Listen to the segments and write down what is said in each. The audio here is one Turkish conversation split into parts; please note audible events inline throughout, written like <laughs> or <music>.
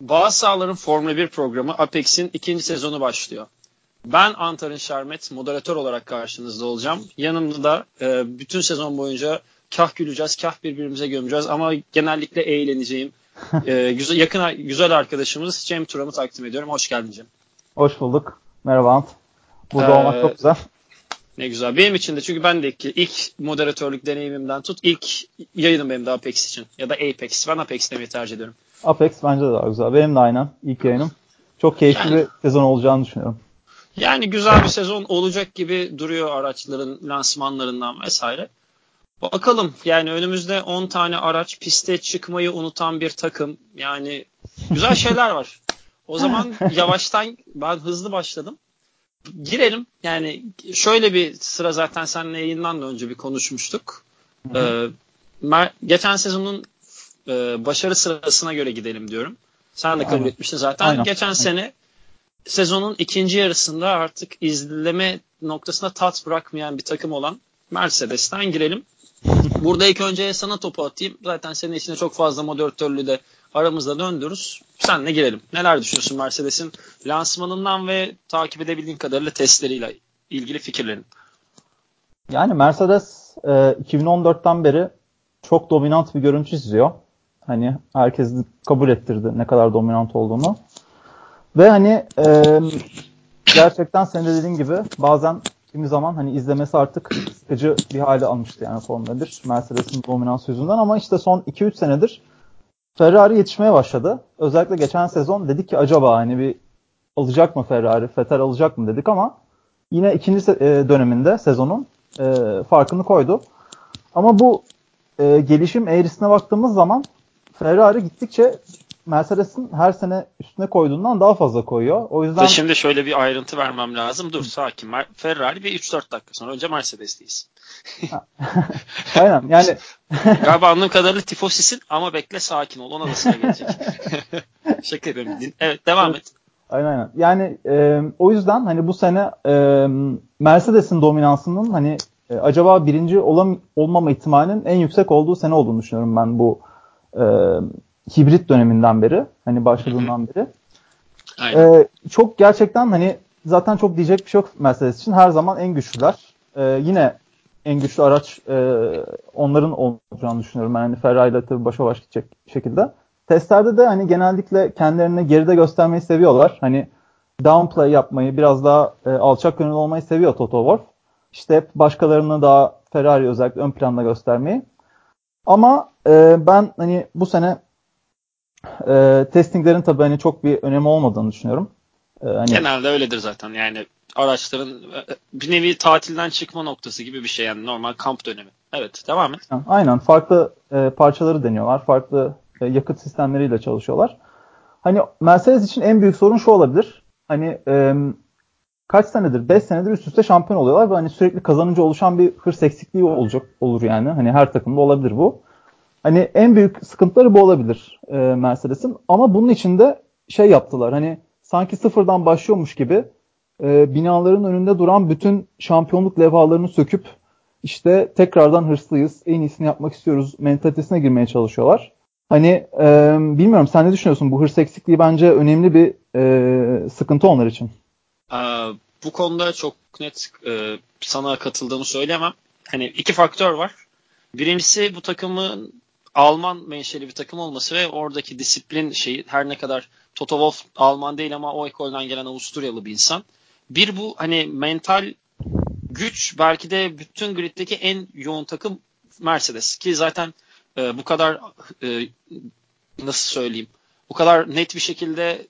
Bazı sahaların Formula 1 programı Apex'in ikinci sezonu başlıyor. Ben Antar'ın Şermet, moderatör olarak karşınızda olacağım. Yanımda da e, bütün sezon boyunca kah güleceğiz, kah birbirimize gömeceğiz ama genellikle eğleneceğim. e, <laughs> güzel, yakın güzel arkadaşımız Cem Turam'ı takdim ediyorum. Hoş geldin Cem. Hoş bulduk. Merhaba Ant. Burada ee, olmak çok güzel. Ne güzel. Benim için de çünkü ben de ilk, ilk moderatörlük deneyimimden tut ilk yayınım benim de Apex için. Ya da Apex. Ben Apex demeyi tercih ediyorum. Apex bence de daha güzel. Benim de aynen ilk yayınım. Çok keyifli yani, bir sezon olacağını düşünüyorum. Yani güzel bir sezon olacak gibi duruyor araçların lansmanlarından vesaire. Bakalım yani önümüzde 10 tane araç piste çıkmayı unutan bir takım. Yani güzel şeyler var. O zaman <laughs> yavaştan ben hızlı başladım. Girelim. Yani şöyle bir sıra zaten seninle yayından da önce bir konuşmuştuk. Ee, geçen sezonun e, başarı sırasına göre gidelim diyorum. Sen de kabul Aynen. etmiştin zaten. Aynen. Geçen Aynen. sene sezonun ikinci yarısında artık izleme noktasında tat bırakmayan bir takım olan Mercedes'ten girelim. <laughs> Burada ilk önce sana topu atayım. Zaten senin içinde çok fazla moderatörlüğü de aramızda döndürürüz. Senle girelim. Neler düşünüyorsun Mercedes'in lansmanından ve takip edebildiğin kadarıyla testleriyle ilgili fikirlerin? Yani Mercedes e, 2014'ten beri çok dominant bir görüntü çiziyor. Hani herkes kabul ettirdi ne kadar dominant olduğunu. Ve hani e, gerçekten senin de dediğin gibi bazen kimi zaman hani izlemesi artık sıkıcı bir hale almıştı yani Formula 1 Mercedes'in dominans yüzünden ama işte son 2-3 senedir Ferrari yetişmeye başladı. Özellikle geçen sezon dedik ki acaba hani bir alacak mı Ferrari, Vettel alacak mı dedik ama yine ikinci döneminde sezonun farkını koydu. Ama bu gelişim eğrisine baktığımız zaman Ferrari gittikçe Mercedes'in her sene üstüne koyduğundan daha fazla koyuyor. O yüzden şimdi şöyle bir ayrıntı vermem lazım. Dur sakin. Ferrari bir 3-4 dakika sonra önce Mercedes'teyiz. <laughs> Aynen. Yani <laughs> galiba anladığım kadarıyla tifosisin ama bekle sakin ol. Ona da sıra gelecek. <laughs> Şaka yapıyorum. Evet devam et. Aynen aynen. Yani e, o yüzden hani bu sene e, Mercedes'in dominansının hani e, acaba birinci olam, olmama ihtimalinin en yüksek olduğu sene olduğunu düşünüyorum ben bu e, hibrit döneminden beri hani başladığından beri. Aynen. E, çok gerçekten hani zaten çok diyecek bir şey yok Mercedes için. Her zaman en güçlüler. E, yine en güçlü araç e, onların olacağını düşünüyorum. Yani Ferrari ile tabii başa baş gidecek şekilde. Testlerde de hani genellikle kendilerini geride göstermeyi seviyorlar. Hani downplay yapmayı, biraz daha e, alçak gönüllü olmayı seviyor Toto Wolff. İşte hep başkalarını daha Ferrari özellikle ön planda göstermeyi. Ama e, ben hani bu sene e, testinglerin tabii hani çok bir önemi olmadığını düşünüyorum. E, hani... Genelde öyledir zaten yani araçların e, bir nevi tatilden çıkma noktası gibi bir şey yani normal kamp dönemi. Evet devam et. Aynen farklı e, parçaları deniyorlar. Farklı e, yakıt sistemleriyle çalışıyorlar. Hani Mercedes için en büyük sorun şu olabilir. Hani e, kaç senedir? 5 senedir üst üste şampiyon oluyorlar ve hani sürekli kazanınca oluşan bir hırs eksikliği olacak olur yani. Hani her takımda olabilir bu. Hani en büyük sıkıntıları bu olabilir e, Mercedes'in. Ama bunun için de şey yaptılar. Hani sanki sıfırdan başlıyormuş gibi e, binaların önünde duran bütün şampiyonluk levhalarını söküp işte tekrardan hırslıyız, en iyisini yapmak istiyoruz mentalitesine girmeye çalışıyorlar. Hani e, bilmiyorum sen ne düşünüyorsun? Bu hırs eksikliği bence önemli bir e, sıkıntı onlar için. Aa, bu konuda çok net e, sana katıldığımı söyleyemem. Hani iki faktör var. Birincisi bu takımın Alman menşeli bir takım olması ve oradaki disiplin şeyi her ne kadar Toto Wolff Alman değil ama o ekolden gelen Avusturyalı bir insan. Bir bu hani mental güç belki de bütün griddeki en yoğun takım Mercedes ki zaten e, bu kadar e, nasıl söyleyeyim bu kadar net bir şekilde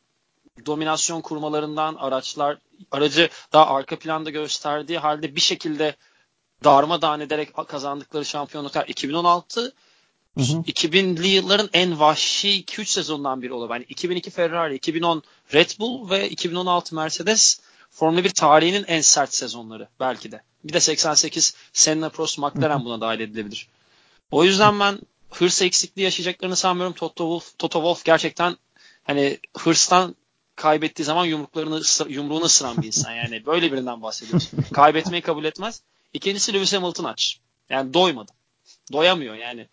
dominasyon kurmalarından araçlar aracı daha arka planda gösterdiği halde bir şekilde darmadağın ederek kazandıkları şampiyonluklar 2016 Hı hı. 2000'li yılların en vahşi 2-3 sezondan biri olabilir. Yani 2002 Ferrari, 2010 Red Bull ve 2016 Mercedes Formula 1 tarihinin en sert sezonları belki de. Bir de 88 Senna Prost McLaren buna dahil edilebilir. O yüzden ben hırs eksikliği yaşayacaklarını sanmıyorum. Toto Wolff, Toto Wolff gerçekten hani hırstan kaybettiği zaman yumruklarını yumruğunu ısıran bir insan. Yani böyle birinden bahsediyoruz. Kaybetmeyi kabul etmez. İkincisi Lewis Hamilton aç. Yani doymadı. Doyamıyor yani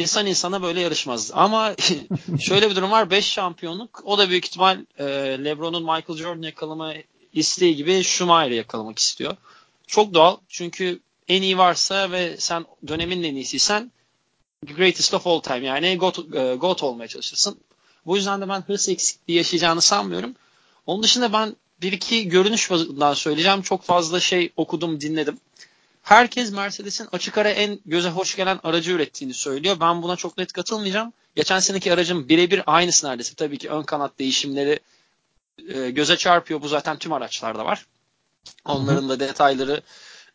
insan insana böyle yarışmaz. Ama <laughs> şöyle bir durum var. 5 şampiyonluk. O da büyük ihtimal e, LeBron'un Michael Jordan yakalama isteği gibi Schumacher'i yakalamak istiyor. Çok doğal. Çünkü en iyi varsa ve sen dönemin en iyisiysen greatest of all time yani GOAT, e, GOAT olmaya çalışırsın. Bu yüzden de ben hırs eksikliği yaşayacağını sanmıyorum. Onun dışında ben bir iki görünüş bazından söyleyeceğim. Çok fazla şey okudum, dinledim. Herkes Mercedes'in açık ara en göze hoş gelen aracı ürettiğini söylüyor. Ben buna çok net katılmayacağım. Geçen seneki aracın birebir aynısı neredeyse. Tabii ki ön kanat değişimleri e, göze çarpıyor. Bu zaten tüm araçlarda var. Onların da detayları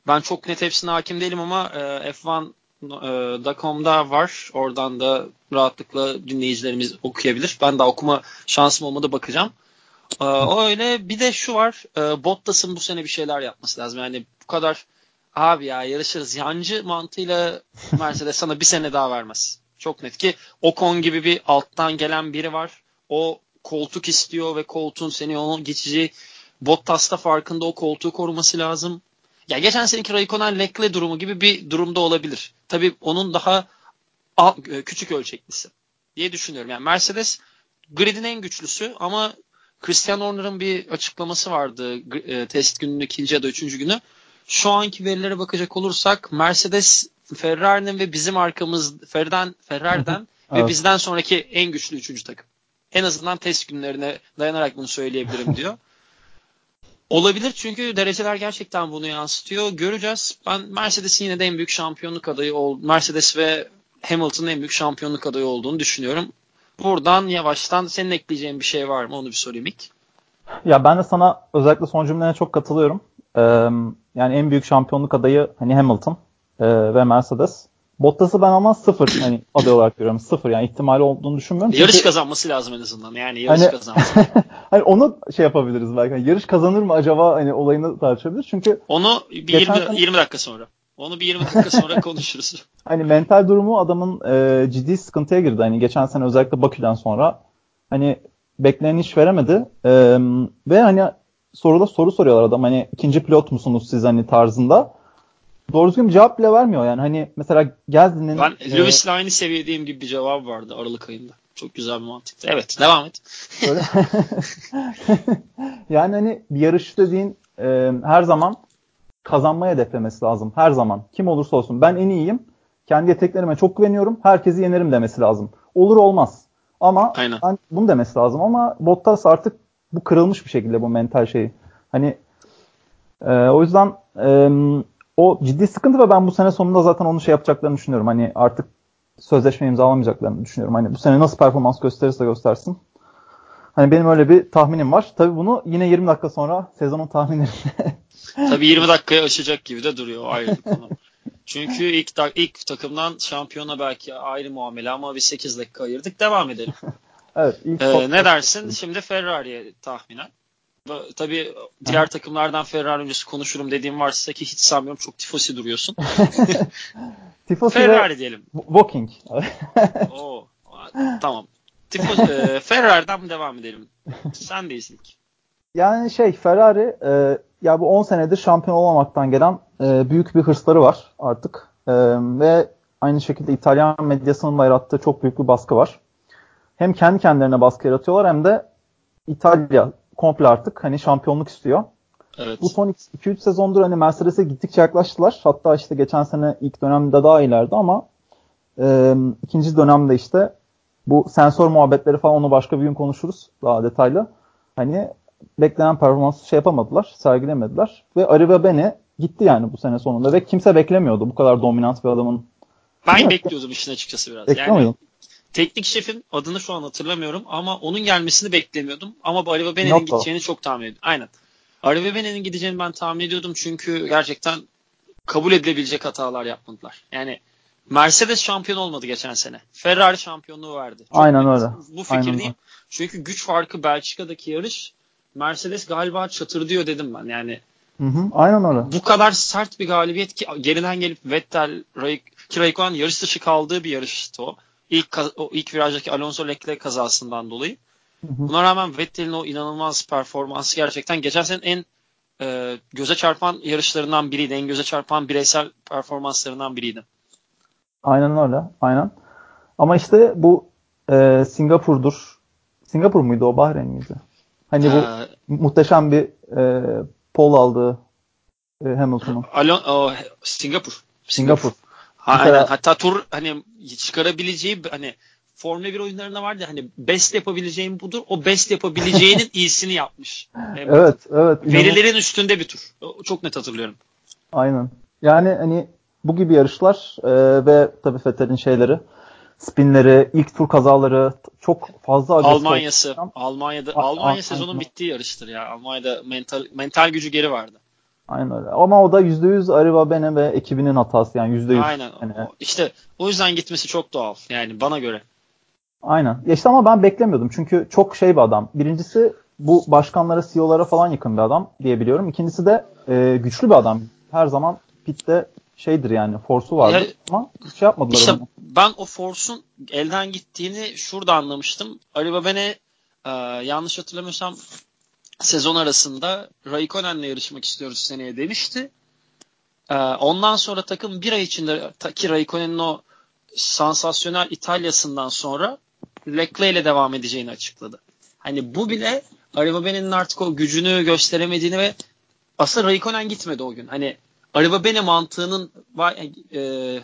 ben çok net hepsine hakim değilim ama e, F1.com'da var. Oradan da rahatlıkla dinleyicilerimiz okuyabilir. Ben daha okuma şansım olmadı bakacağım. E, öyle bir de şu var. E, Bottas'ın bu sene bir şeyler yapması lazım. Yani bu kadar abi ya yarışırız yancı mantığıyla Mercedes sana bir sene daha vermez. Çok net ki Ocon gibi bir alttan gelen biri var. O koltuk istiyor ve koltuğun seni onun geçici Bottas'ta farkında o koltuğu koruması lazım. Ya geçen seneki Raikkonen Leclerc durumu gibi bir durumda olabilir. Tabii onun daha küçük ölçeklisi diye düşünüyorum. Yani Mercedes gridin en güçlüsü ama Christian Horner'ın bir açıklaması vardı e, test gününün ikinci ya da üçüncü günü. Şu anki verilere bakacak olursak Mercedes Ferrari'nin ve bizim arkamız Ferrari'den, Ferrari'den evet. ve bizden sonraki en güçlü üçüncü takım. En azından test günlerine dayanarak bunu söyleyebilirim diyor. <laughs> Olabilir çünkü dereceler gerçekten bunu yansıtıyor. Göreceğiz. Ben Mercedes'in yine de en büyük şampiyonluk adayı ol Mercedes ve Hamilton'ın en büyük şampiyonluk adayı olduğunu düşünüyorum. Buradan yavaştan senin ekleyeceğin bir şey var mı? Onu bir sorayım ilk. Ya ben de sana özellikle son cümlene çok katılıyorum. Ee, yani en büyük şampiyonluk adayı hani Hamilton e, ve Mercedes. Bottas'ı ben ama sıfır hani aday olarak görüyorum. Sıfır yani ihtimali olduğunu düşünmüyorum. Yarış Çünkü, kazanması lazım en azından. Yani yarış hani, kazanması. <laughs> hani onu şey yapabiliriz belki. Yani yarış kazanır mı acaba hani olayını tartışabiliriz. Çünkü onu bir 20, sene... 20 dakika sonra. Onu bir 20 dakika sonra <laughs> konuşuruz. hani mental durumu adamın e, ciddi sıkıntıya girdi. Hani geçen sene özellikle Bakü'den sonra hani beklenen iş veremedi. E, ve hani soruda soru soruyorlar adam hani ikinci pilot musunuz siz hani tarzında doğru düzgün bir cevap bile vermiyor yani. Hani mesela Gezdi'nin... Ben e, Lewis'le aynı seviyedeyim gibi bir cevap vardı Aralık ayında. Çok güzel bir mantıktı. Evet devam et. <laughs> yani hani bir yarış dediğin e, her zaman kazanmaya hedeflemesi lazım. Her zaman. Kim olursa olsun. Ben en iyiyim. Kendi yeteneklerime çok güveniyorum. Herkesi yenerim demesi lazım. Olur olmaz. Ama Aynen. ben bunu demesi lazım. Ama Bottas artık bu kırılmış bir şekilde bu mental şeyi. Hani e, o yüzden e, o ciddi sıkıntı ve ben bu sene sonunda zaten onu şey yapacaklarını düşünüyorum. Hani artık sözleşme imzalamayacaklarını düşünüyorum. Hani bu sene nasıl performans gösterirse göstersin. Hani benim öyle bir tahminim var. Tabii bunu yine 20 dakika sonra sezonun tahminlerinde. <laughs> Tabii 20 dakikaya aşacak gibi de duruyor ayrı konu. <laughs> Çünkü ilk ilk takımdan şampiyona belki ayrı muamele ama bir 8 dakika ayırdık. Devam edelim. Evet. Ilk ee, ne dersin? Şimdi Ferrari'ye tahminen. Tabii diğer takımlardan Ferrari öncesi konuşurum dediğim varsa ki hiç sanmıyorum çok tifosi duruyorsun. <laughs> tifosi Ferrari diyelim. Walking. <laughs> Oo, tamam. Tifo, e, Ferrari'den devam edelim? Sen değilsin ilk. Yani şey Ferrari e, ya bu 10 senedir şampiyon olmamaktan gelen e, büyük bir hırsları var artık. E, ve aynı şekilde İtalyan medyasının da yarattığı çok büyük bir baskı var. Hem kendi kendilerine baskı yaratıyorlar hem de İtalya komple artık hani şampiyonluk istiyor. Evet. Bu son 2-3 sezondur hani Mercedes'e gittikçe yaklaştılar. Hatta işte geçen sene ilk dönemde daha ileride ama e, ikinci dönemde işte bu sensör muhabbetleri falan onu başka bir gün konuşuruz daha detaylı. Hani beklenen performansı şey yapamadılar, sergilemediler. Ve Arriva Bene gitti yani bu sene sonunda ve kimse beklemiyordu bu kadar dominant bir adamın. Ben bekliyordum işin açıkçası biraz. Bekliyor yani, teknik şefin adını şu an hatırlamıyorum ama onun gelmesini beklemiyordum. Ama Arriva Bene'nin gideceğini çok tahmin ediyordum. Aynen. Arriva Bene'nin gideceğini ben tahmin ediyordum çünkü gerçekten kabul edilebilecek hatalar yapmadılar. Yani Mercedes şampiyon olmadı geçen sene. Ferrari şampiyonluğu verdi. Çok Aynen öyle. Bu fikirdeyim. Aynen. Çünkü güç farkı Belçika'daki yarış Mercedes galiba çatır diyor dedim ben. Yani Hı hı, aynen öyle. Bu kadar sert bir galibiyet ki geriden gelip Vettel, Ray, ki Raikkonen yarış dışı kaldığı bir yarıştı o. İlk, o ilk virajdaki Alonso Leclerc kazasından dolayı. Hı hı. Buna rağmen Vettel'in o inanılmaz performansı gerçekten geçen sene en e, göze çarpan yarışlarından biriydi. En göze çarpan bireysel performanslarından biriydi. Aynen öyle. Aynen. Ama işte bu e, Singapur'dur. Singapur muydu o Bahreyn miydi? Hani bu ee, muhteşem bir e, pol aldığı e, Hamilton'un. Alon, o, Singapur. Singapur. Ha. Hatta tur hani çıkarabileceği hani Formula 1 oyunlarında vardı hani best yapabileceğim budur. O best yapabileceğinin <laughs> iyisini yapmış. evet, evet. Verilerin üstünde bir tur. Çok net hatırlıyorum. Aynen. Yani hani bu gibi yarışlar e, ve tabii Fettel'in şeyleri spinleri, ilk tur kazaları çok fazla Almanya'sı. Almanya'da A- Almanya sezonun bittiği yarıştır ya. Almanya'da mental mental gücü geri vardı. Aynen öyle. Ama o da %100 Arriva Bene ve ekibinin hatası yani %100. Aynen. Yani. İşte o yüzden gitmesi çok doğal yani bana göre. Aynen. Ya işte ama ben beklemiyordum. Çünkü çok şey bir adam. Birincisi bu başkanlara, CEO'lara falan yakın bir adam diyebiliyorum. İkincisi de e, güçlü bir adam. Her zaman pitte şeydir yani forsu vardı ya, ama şey yapmadılar işte onu. Ben o forsun elden gittiğini şurada anlamıştım. Ali Babene e, yanlış hatırlamıyorsam sezon arasında Raikkonen'le yarışmak istiyoruz seneye demişti. E, ondan sonra takım bir ay içinde ki Raikkonen'in o sansasyonel İtalya'sından sonra Leclerc ile devam edeceğini açıkladı. Hani bu bile Arrivabene'nin artık o gücünü gösteremediğini ve aslında Raikkonen gitmedi o gün. Hani Arrivabene mantığının e,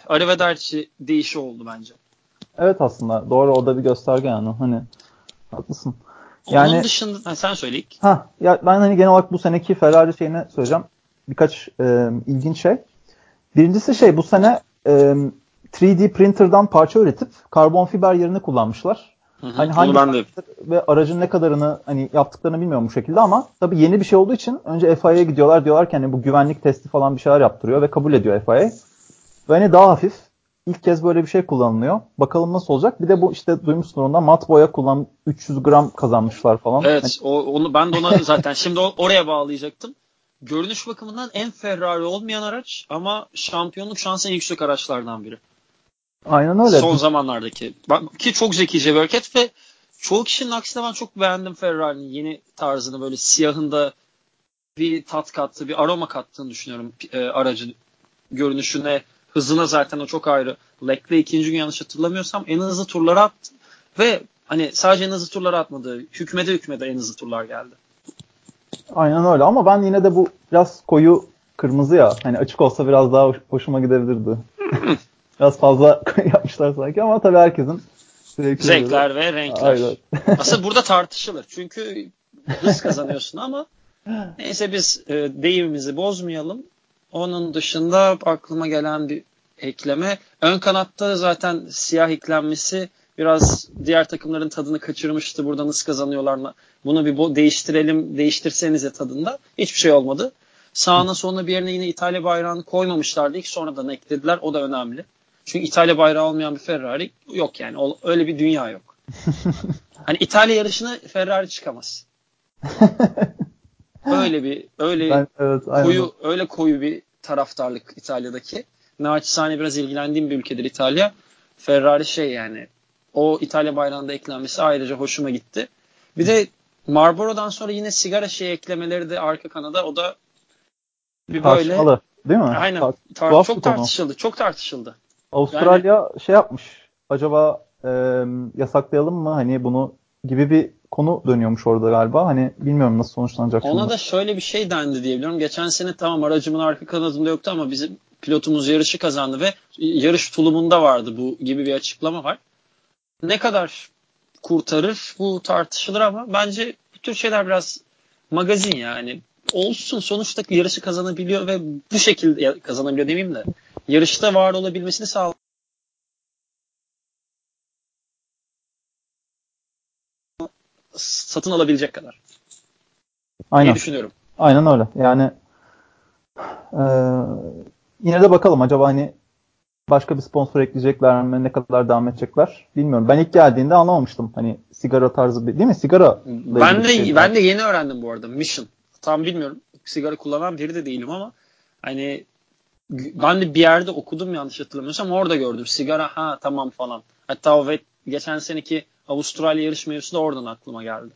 Arrivederci değişi oldu bence. Evet aslında doğru o da bir gösterge yani hani haklısın. Yani, Onun dışında ha, sen söyle ilk. Ha, ya ben hani genel olarak bu seneki Ferrari şeyini söyleyeceğim. Birkaç e, ilginç şey. Birincisi şey bu sene e, 3D printer'dan parça üretip karbon fiber yerini kullanmışlar. Hı hı, hani hangi ben de... ve aracın ne kadarını hani yaptıklarını bilmiyorum bu şekilde ama tabii yeni bir şey olduğu için önce FIA'ya gidiyorlar diyorlar ki hani bu güvenlik testi falan bir şeyler yaptırıyor ve kabul ediyor FIA. Ve hani daha hafif ilk kez böyle bir şey kullanılıyor. Bakalım nasıl olacak. Bir de bu işte duymuşsun ondan mat boya kullan 300 gram kazanmışlar falan. Evet, hani... o, onu ben de ona <laughs> zaten şimdi oraya bağlayacaktım. Görünüş bakımından en Ferrari olmayan araç ama şampiyonluk şansı en yüksek araçlardan biri. Aynen öyle. Son zamanlardaki. Ki çok zekice bir hareket ve çoğu kişinin aksine ben çok beğendim Ferrari'nin yeni tarzını böyle siyahında bir tat kattı, bir aroma kattığını düşünüyorum e, aracın görünüşüne, hızına zaten o çok ayrı. Leclerc ikinci gün yanlış hatırlamıyorsam en hızlı turları attı ve hani sadece en hızlı turları atmadı. Hükmede hükmede en hızlı turlar geldi. Aynen öyle ama ben yine de bu biraz koyu kırmızı ya. Hani açık olsa biraz daha hoşuma gidebilirdi. <laughs> Biraz fazla <laughs> yapmışlar sanki ama tabii herkesin zevkler ve renkler. Aynen. <laughs> Aslında burada tartışılır. Çünkü hız kazanıyorsun ama neyse biz e, deyimimizi bozmayalım. Onun dışında aklıma gelen bir ekleme. Ön kanatta zaten siyah eklenmesi biraz diğer takımların tadını kaçırmıştı. Burada nasıl kazanıyorlar? Bunu bir değiştirelim, değiştirsenize tadında. Hiçbir şey olmadı. Sağına soluna bir yerine yine İtalya bayrağını koymamışlardı. İlk sonradan eklediler. O da önemli. Çünkü İtalya bayrağı olmayan bir Ferrari yok yani. Öyle bir dünya yok. <laughs> hani İtalya yarışına Ferrari çıkamaz. <laughs> öyle bir öyle ben, evet, koyu öyle koyu bir taraftarlık İtalya'daki. Naçizane biraz ilgilendiğim bir ülkedir İtalya. Ferrari şey yani o İtalya bayrağında eklenmesi ayrıca hoşuma gitti. Bir de Marlboro'dan sonra yine sigara şey eklemeleri de arka kanada o da bir böyle Tartışmalı, değil mi? Aynen. Tar- çok tartışıldı. Çok tartışıldı. Avustralya yani, şey yapmış. Acaba e, yasaklayalım mı hani bunu gibi bir konu dönüyormuş orada galiba. Hani bilmiyorum nasıl sonuçlanacak. Ona da şöyle bir şey dendi diyebiliyorum. Geçen sene tamam aracımın arka kanadında yoktu ama bizim pilotumuz yarışı kazandı ve yarış tulumunda vardı bu gibi bir açıklama var. Ne kadar kurtarır bu tartışılır ama bence bu tür şeyler biraz magazin yani. Olsun sonuçta yarışı kazanabiliyor ve bu şekilde kazanabiliyor demeyeyim de yarışta var olabilmesini sağ satın alabilecek kadar. Aynen. diye düşünüyorum. Aynen öyle. Yani e, yine de bakalım acaba hani başka bir sponsor ekleyecekler mi? Ne kadar devam edecekler? Bilmiyorum. Ben ilk geldiğinde anlamamıştım. Hani sigara tarzı bir değil mi? Sigara. Ben de şey ben de yeni öğrendim bu arada. Mission. Tam bilmiyorum. Sigara kullanan biri de değilim ama hani ben de bir yerde okudum yanlış hatırlamıyorsam orada gördüm. Sigara ha tamam falan. Hatta o ve geçen seneki Avustralya yarış mevzusu da oradan aklıma geldi.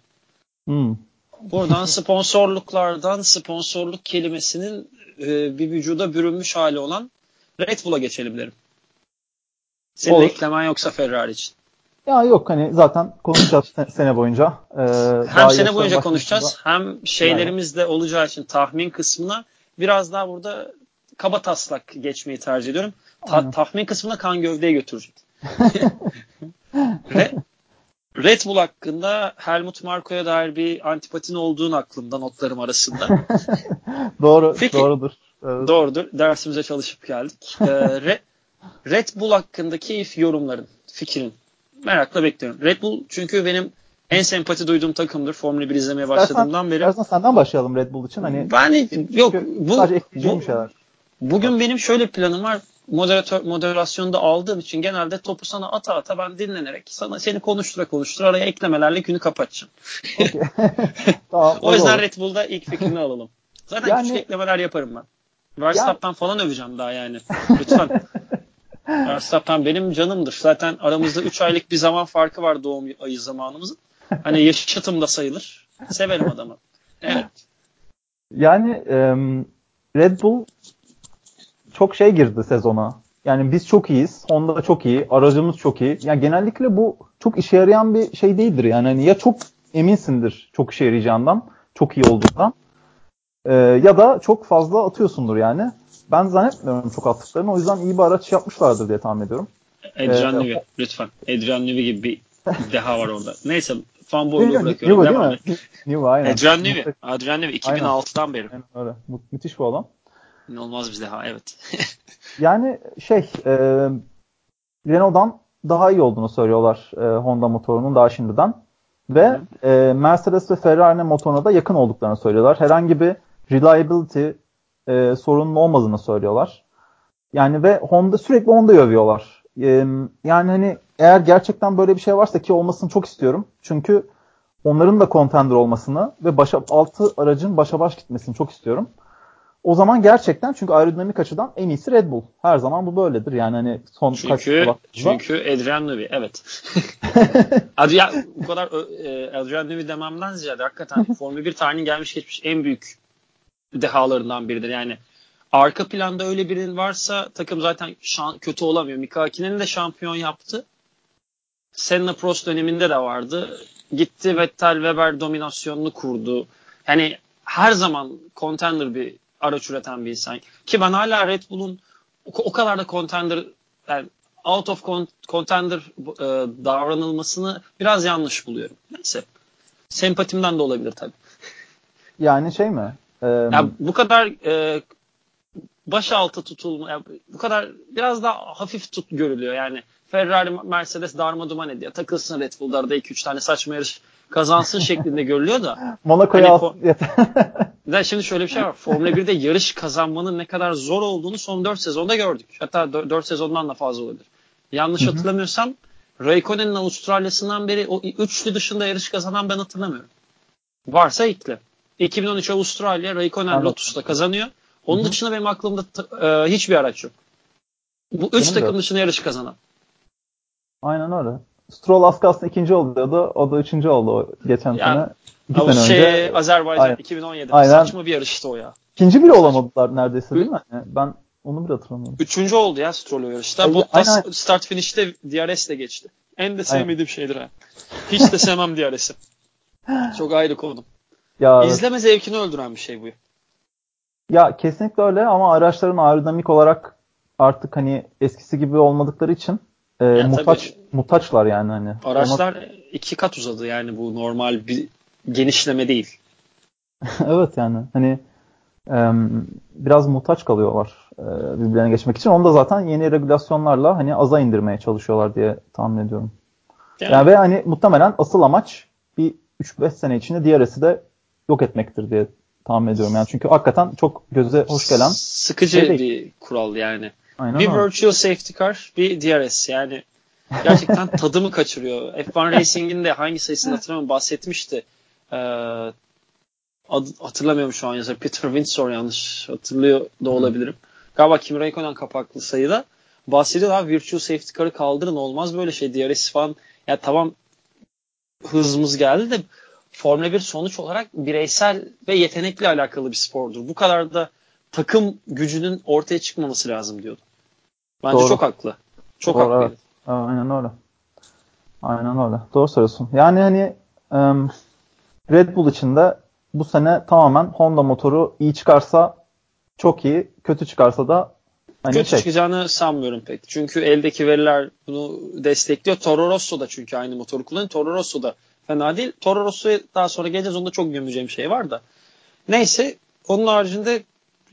Hmm. Buradan sponsorluklardan sponsorluk kelimesinin e, bir vücuda bürünmüş hali olan Red Bull'a geçelim derim. Senin Olur. eklemen yoksa Ferrari için. Ya yok hani zaten konuşacağız sene boyunca. Ee, hem sene boyunca konuşacağız hem şeylerimiz de olacağı için tahmin kısmına biraz daha burada kaba taslak geçmeyi tercih ediyorum. Ta- tahmin kısmına kan gövdeye götürecek. <laughs> Ve Red Bull hakkında Helmut Marko'ya dair bir antipatin olduğunu aklımda notlarım arasında. <laughs> Doğru, Peki, doğrudur. Evet. Doğrudur. Dersimize çalışıp geldik. Ee, Red, Red Bull hakkındaki yorumların, fikrin merakla bekliyorum. Red Bull çünkü benim en sempati duyduğum takımdır. Formula 1 izlemeye başladığımdan beri. Dersen senden başlayalım Red Bull için. Hani ben yok bu, bu, şeyler. Bugün benim şöyle planım var. Moderatör moderasyonda aldığım için genelde topu sana ata ata ben dinlenerek sana seni konuştura konuştura araya eklemelerle günü kapatacağım. <laughs> <laughs> tamam, o yüzden olur. Red Bull'da ilk fikrini alalım. Zaten yani, küçük eklemeler yaparım ben. Verstappen'dan falan öveceğim daha yani. Lütfen. <laughs> Verstappen benim canımdır. Zaten aramızda 3 aylık bir zaman farkı var doğum ayı zamanımızın. Hani yaşıtım da sayılır. Severim adamı. Evet. Yani Red Bull çok şey girdi sezona. Yani biz çok iyiyiz. Honda çok iyi. Aracımız çok iyi. Yani genellikle bu çok işe yarayan bir şey değildir. Yani hani ya çok eminsindir çok işe yarayacağından, çok iyi olduğundan. Ee, ya da çok fazla atıyorsundur yani. Ben zannetmiyorum çok attıklarını. O yüzden iyi bir araç yapmışlardır diye tahmin ediyorum. Adrian ee, Newey lütfen. Adrian Newey gibi bir <laughs> deha var orada. Neyse fanboyluğu bırakıyorum. Newey değil mi? Newey aynen. Adrian Newey. Adrian Newey 2006'dan beri. Aynen öyle. Mü- müthiş bir adam. İnanılmaz bir deha evet. <laughs> yani şey e, Renault'dan daha iyi olduğunu söylüyorlar e, Honda motorunun daha şimdiden. Ve e, Mercedes ve Ferrari motoruna da yakın olduklarını söylüyorlar. Herhangi bir reliability e, sorunun olmadığını söylüyorlar. Yani ve Honda sürekli Honda'yı övüyorlar. E, yani hani eğer gerçekten böyle bir şey varsa ki olmasını çok istiyorum. Çünkü onların da contender olmasını ve başa, altı aracın başa baş gitmesini çok istiyorum. O zaman gerçekten çünkü aerodinamik açıdan en iyisi Red Bull. Her zaman bu böyledir. Yani hani son çünkü, kaç Çünkü Adrian Newey evet. <laughs> Adrian, bu kadar e, Adrian Newey dememden ziyade hakikaten <laughs> Formula 1 tarihinin gelmiş geçmiş en büyük dehalarından biridir. Yani arka planda öyle birinin varsa takım zaten şan, kötü olamıyor. Mika Hakinen'i de şampiyon yaptı. Senna Prost döneminde de vardı. Gitti Vettel Weber dominasyonunu kurdu. Yani her zaman contender bir araç üreten bir insan. Ki ben hala Red Bull'un o, o kadar da contender yani out of contender e, davranılmasını biraz yanlış buluyorum. Neyse. Sempatimden de olabilir tabii. Yani şey mi? Ee, ya bu kadar e, baş altı tutulma, yani bu kadar biraz daha hafif tut görülüyor yani. Ferrari, Mercedes darma duman ediyor. Takılsın Red Bull'da arada 2-3 tane saçma yarış kazansın şeklinde görülüyor da. <laughs> Monaco'ya hani şimdi şöyle bir şey var. Formula 1'de yarış kazanmanın ne kadar zor olduğunu son 4 sezonda gördük. Hatta 4 sezondan da fazla olabilir. Yanlış Hı-hı. hatırlamıyorsam Raikkonen'in Avustralya'sından beri o üçlü dışında yarış kazanan ben hatırlamıyorum. Varsa ekle. 2013 Avustralya Raikkonen Lotus'ta kazanıyor. Onun Hı-hı. dışında benim aklımda e, hiçbir araç yok. Bu üç takım de. dışında yarış kazanan. Aynen öyle. Stroll az kalsın ikinci oluyordu. O da üçüncü oldu o geçen ya, sene. İki sene şey, önce. Azerbaycan Aynen. 2017. Aynen. Saçma bir yarıştı o ya. İkinci bile olamadılar neredeyse değil mi? Yani ben onu bile hatırlamıyorum. Üçüncü oldu ya Stroll o yarışta. Bottas start finish'te DRS de geçti. En de sevmediğim şeydir ha. Hiç de sevmem DRS'i. <laughs> Çok ayrı konu. Ya, İzleme zevkini öldüren bir şey bu. Ya kesinlikle öyle ama araçların aerodinamik olarak artık hani eskisi gibi olmadıkları için e, ya muhtaç tabii, muhtaçlar yani hani. Araçlar Ona... iki kat uzadı yani bu normal bir genişleme değil. <laughs> evet yani hani e, biraz muhtaç kalıyorlar e, birbirlerine geçmek için. Onu da zaten yeni regülasyonlarla hani aza indirmeye çalışıyorlar diye tahmin ediyorum. Yani, yani ve hani muhtemelen asıl amaç bir 3-5 sene içinde DRS'i de yok etmektir diye tahmin ediyorum. Yani çünkü hakikaten çok göze hoş gelen sıkıcı şey bir kural yani. Aynen bir öyle. virtual safety car, bir DRS yani gerçekten <laughs> tadımı kaçırıyor. F1 Racing'in de hangi sayısını hatırlamıyorum bahsetmişti. Ee, adı, hatırlamıyorum şu an yazar. Peter Windsor yanlış hatırlıyor da olabilirim. Hmm. Galiba Kimi Raikkonen kapaklı sayıda bahsediyorlar. Virtual safety car'ı kaldırın olmaz böyle şey. DRS falan ya tamam hızımız geldi de Formula 1 sonuç olarak bireysel ve yetenekle alakalı bir spordur. Bu kadar da takım gücünün ortaya çıkmaması lazım diyordu. Bence Doğru. çok haklı. Çok Doğru, haklı. Evet. Aynen öyle. Aynen öyle. Doğru söylüyorsun. Yani hani um, Red Bull için de bu sene tamamen Honda motoru iyi çıkarsa çok iyi, kötü çıkarsa da hani kötü şey. çıkacağını sanmıyorum pek. Çünkü eldeki veriler bunu destekliyor. Toro Rosso da çünkü aynı motoru kullanıyor. Toro Rosso da fena değil. Toro Rosso'ya daha sonra geleceğiz. Onda çok gömeceğim şey var da. Neyse onun haricinde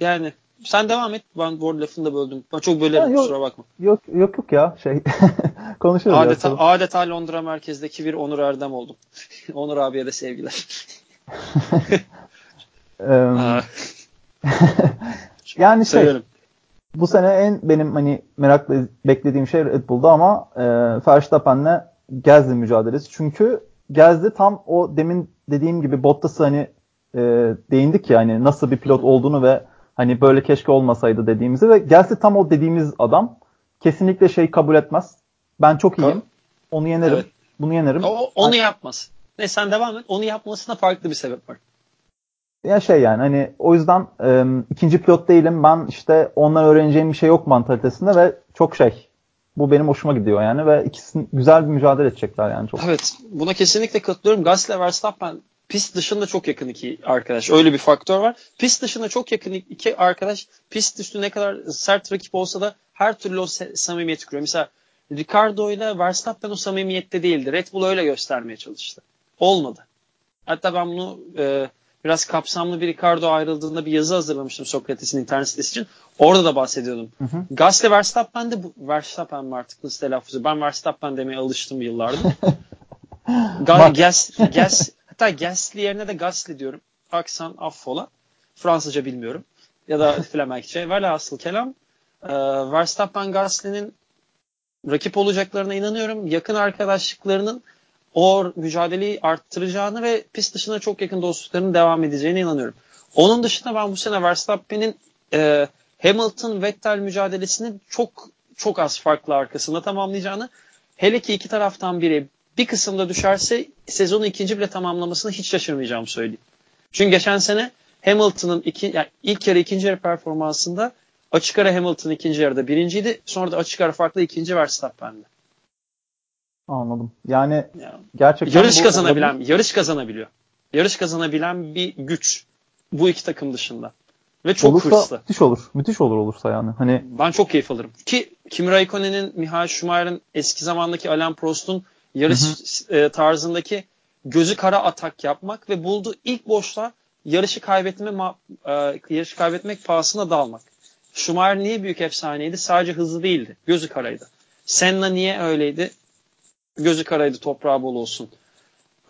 yani sen devam et. Ben bu arada lafını da böldüm. Ben çok bölerim yok, kusura bakma. Yok yok yok ya şey <laughs> konuşuyoruz. Adeta, ya, adeta Londra merkezdeki bir Onur Erdem oldum. <laughs> Onur abiye de sevgiler. <laughs> yani şey Söylerim. bu sene en benim hani merakla beklediğim şey Red Bull'da ama e, Verstappen'le Gezdi mücadelesi. Çünkü Gezdi tam o demin dediğim gibi Bottas'ı hani e, değindik ya hani nasıl bir pilot olduğunu ve hani böyle keşke olmasaydı dediğimizi ve Gezdi tam o dediğimiz adam kesinlikle şey kabul etmez. Ben çok iyiyim. Onu yenerim. Evet. Bunu yenerim. O, onu yapmaz. Ne sen devam et. Onu yapmasına farklı bir sebep var. Ya şey yani hani o yüzden e, ikinci pilot değilim. Ben işte ondan öğreneceğim bir şey yok mantalitesinde ve çok şey. Bu benim hoşuma gidiyor yani ve ikisini güzel bir mücadele edecekler yani çok. Evet. Buna kesinlikle katılıyorum. Gasly Verstappen pist dışında çok yakın iki arkadaş. Öyle bir faktör var. Pist dışında çok yakın iki arkadaş. Pist üstü ne kadar sert rakip olsa da her türlü o samimiyeti kuruyor. Mesela Ricardo ile Verstappen o samimiyette değildi. Red Bull öyle göstermeye çalıştı. Olmadı. Hatta ben bunu e, biraz kapsamlı bir Ricardo ayrıldığında bir yazı hazırlamıştım Sokrates'in internet sitesi için. Orada da bahsediyordum. Hı hı. Gasly Verstappen de bu, Verstappen mi artık nasıl telaffuzu? Ben Verstappen demeye alıştım yıllardır. <laughs> Ga- Gas, Gas, hatta Gasly yerine de Gasly diyorum. Aksan affola. Fransızca bilmiyorum. Ya da <laughs> Flemenkçe. Velhasıl kelam e, Verstappen Gasly'nin rakip olacaklarına inanıyorum. Yakın arkadaşlıklarının o mücadeleyi arttıracağını ve pist dışına çok yakın dostluklarının devam edeceğine inanıyorum. Onun dışında ben bu sene Verstappen'in e, Hamilton Vettel mücadelesinin çok çok az farklı arkasında tamamlayacağını hele ki iki taraftan biri bir kısımda düşerse sezonu ikinci bile tamamlamasını hiç şaşırmayacağım söyleyeyim. Çünkü geçen sene Hamilton'ın iki, yani ilk yarı ikinci yarı performansında açık ara Hamilton ikinci yarıda birinciydi. Sonra da açık ara farklı ikinci Verstappen'di. Anladım. Yani ya. gerçekten yarış kazanabilen, olabilir. yarış kazanabiliyor. Yarış kazanabilen bir güç bu iki takım dışında. Ve çok olursa, hırslı. Müthiş olur. Müthiş olur olursa yani. Hani ben çok keyif alırım. Ki Kimi Raikkonen'in, Michael Schumacher'ın eski zamandaki Alain Prost'un yarış. E, tarzındaki gözü kara atak yapmak ve bulduğu ilk boşta yarışı kaybetme e, yarışı kaybetmek pahasına dalmak. Schumacher niye büyük efsaneydi? Sadece hızlı değildi. Gözü karaydı. Senna niye öyleydi? Gözü karaydı toprağı bol olsun.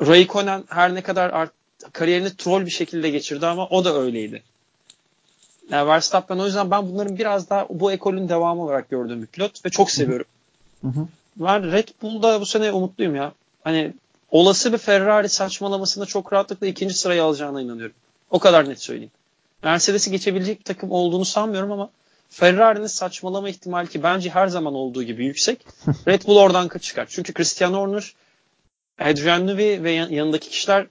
Raikkonen her ne kadar art, kariyerini troll bir şekilde geçirdi ama o da öyleydi. Yani Verstappen o yüzden ben bunların biraz daha bu ekolün devamı olarak gördüğüm bir pilot ve çok seviyorum. Hı hı. Ben Red Bull'da bu sene umutluyum ya. Hani olası bir Ferrari saçmalamasında çok rahatlıkla ikinci sırayı alacağına inanıyorum. O kadar net söyleyeyim. Mercedes'i geçebilecek bir takım olduğunu sanmıyorum ama Ferrari'nin saçmalama ihtimali ki bence her zaman olduğu gibi yüksek. <laughs> Red Bull oradan çıkar. Çünkü Christian Horner, Adrian Newey ve yanındaki kişiler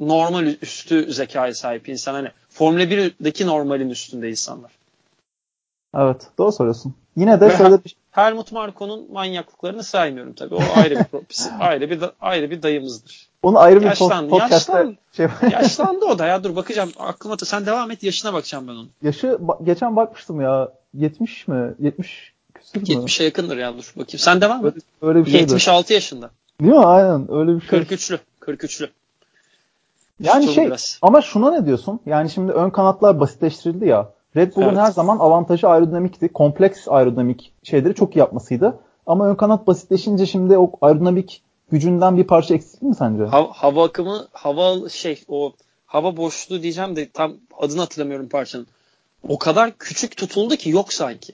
normal üstü zekaya sahip insan. Hani Formula 1'deki normalin üstünde insanlar. Evet doğru söylüyorsun. Yine de şöyle bir Helmut Marko'nun manyaklıklarını saymıyorum tabii. O ayrı bir <laughs> ayrı bir ayrı bir dayımızdır. Onu ayrı bir yaşlandı, podcast'ta yaşlandı, şey yaşlandı o da ya. Dur bakacağım. <laughs> Aklıma da sen devam et yaşına bakacağım ben onun. Yaşı geçen bakmıştım ya. 70 mi? 70 küsür mü? 70'e yakındır ya dur bakayım. Sen devam et. Öyle, öyle bir 76 şeydi. yaşında. Değil mi? Aynen öyle bir şey. 43'lü. 43'lü. Yani şey biraz. ama şuna ne diyorsun? Yani şimdi ön kanatlar basitleştirildi ya. Red Bull'un evet. her zaman avantajı aerodinamikti. Kompleks aerodinamik şeyleri çok iyi yapmasıydı. Ama ön kanat basitleşince şimdi o aerodinamik gücünden bir parça eksik mi sence? Hava, hava akımı, hava şey o hava boşluğu diyeceğim de tam adını hatırlamıyorum parçanın. O kadar küçük tutuldu ki yok sanki.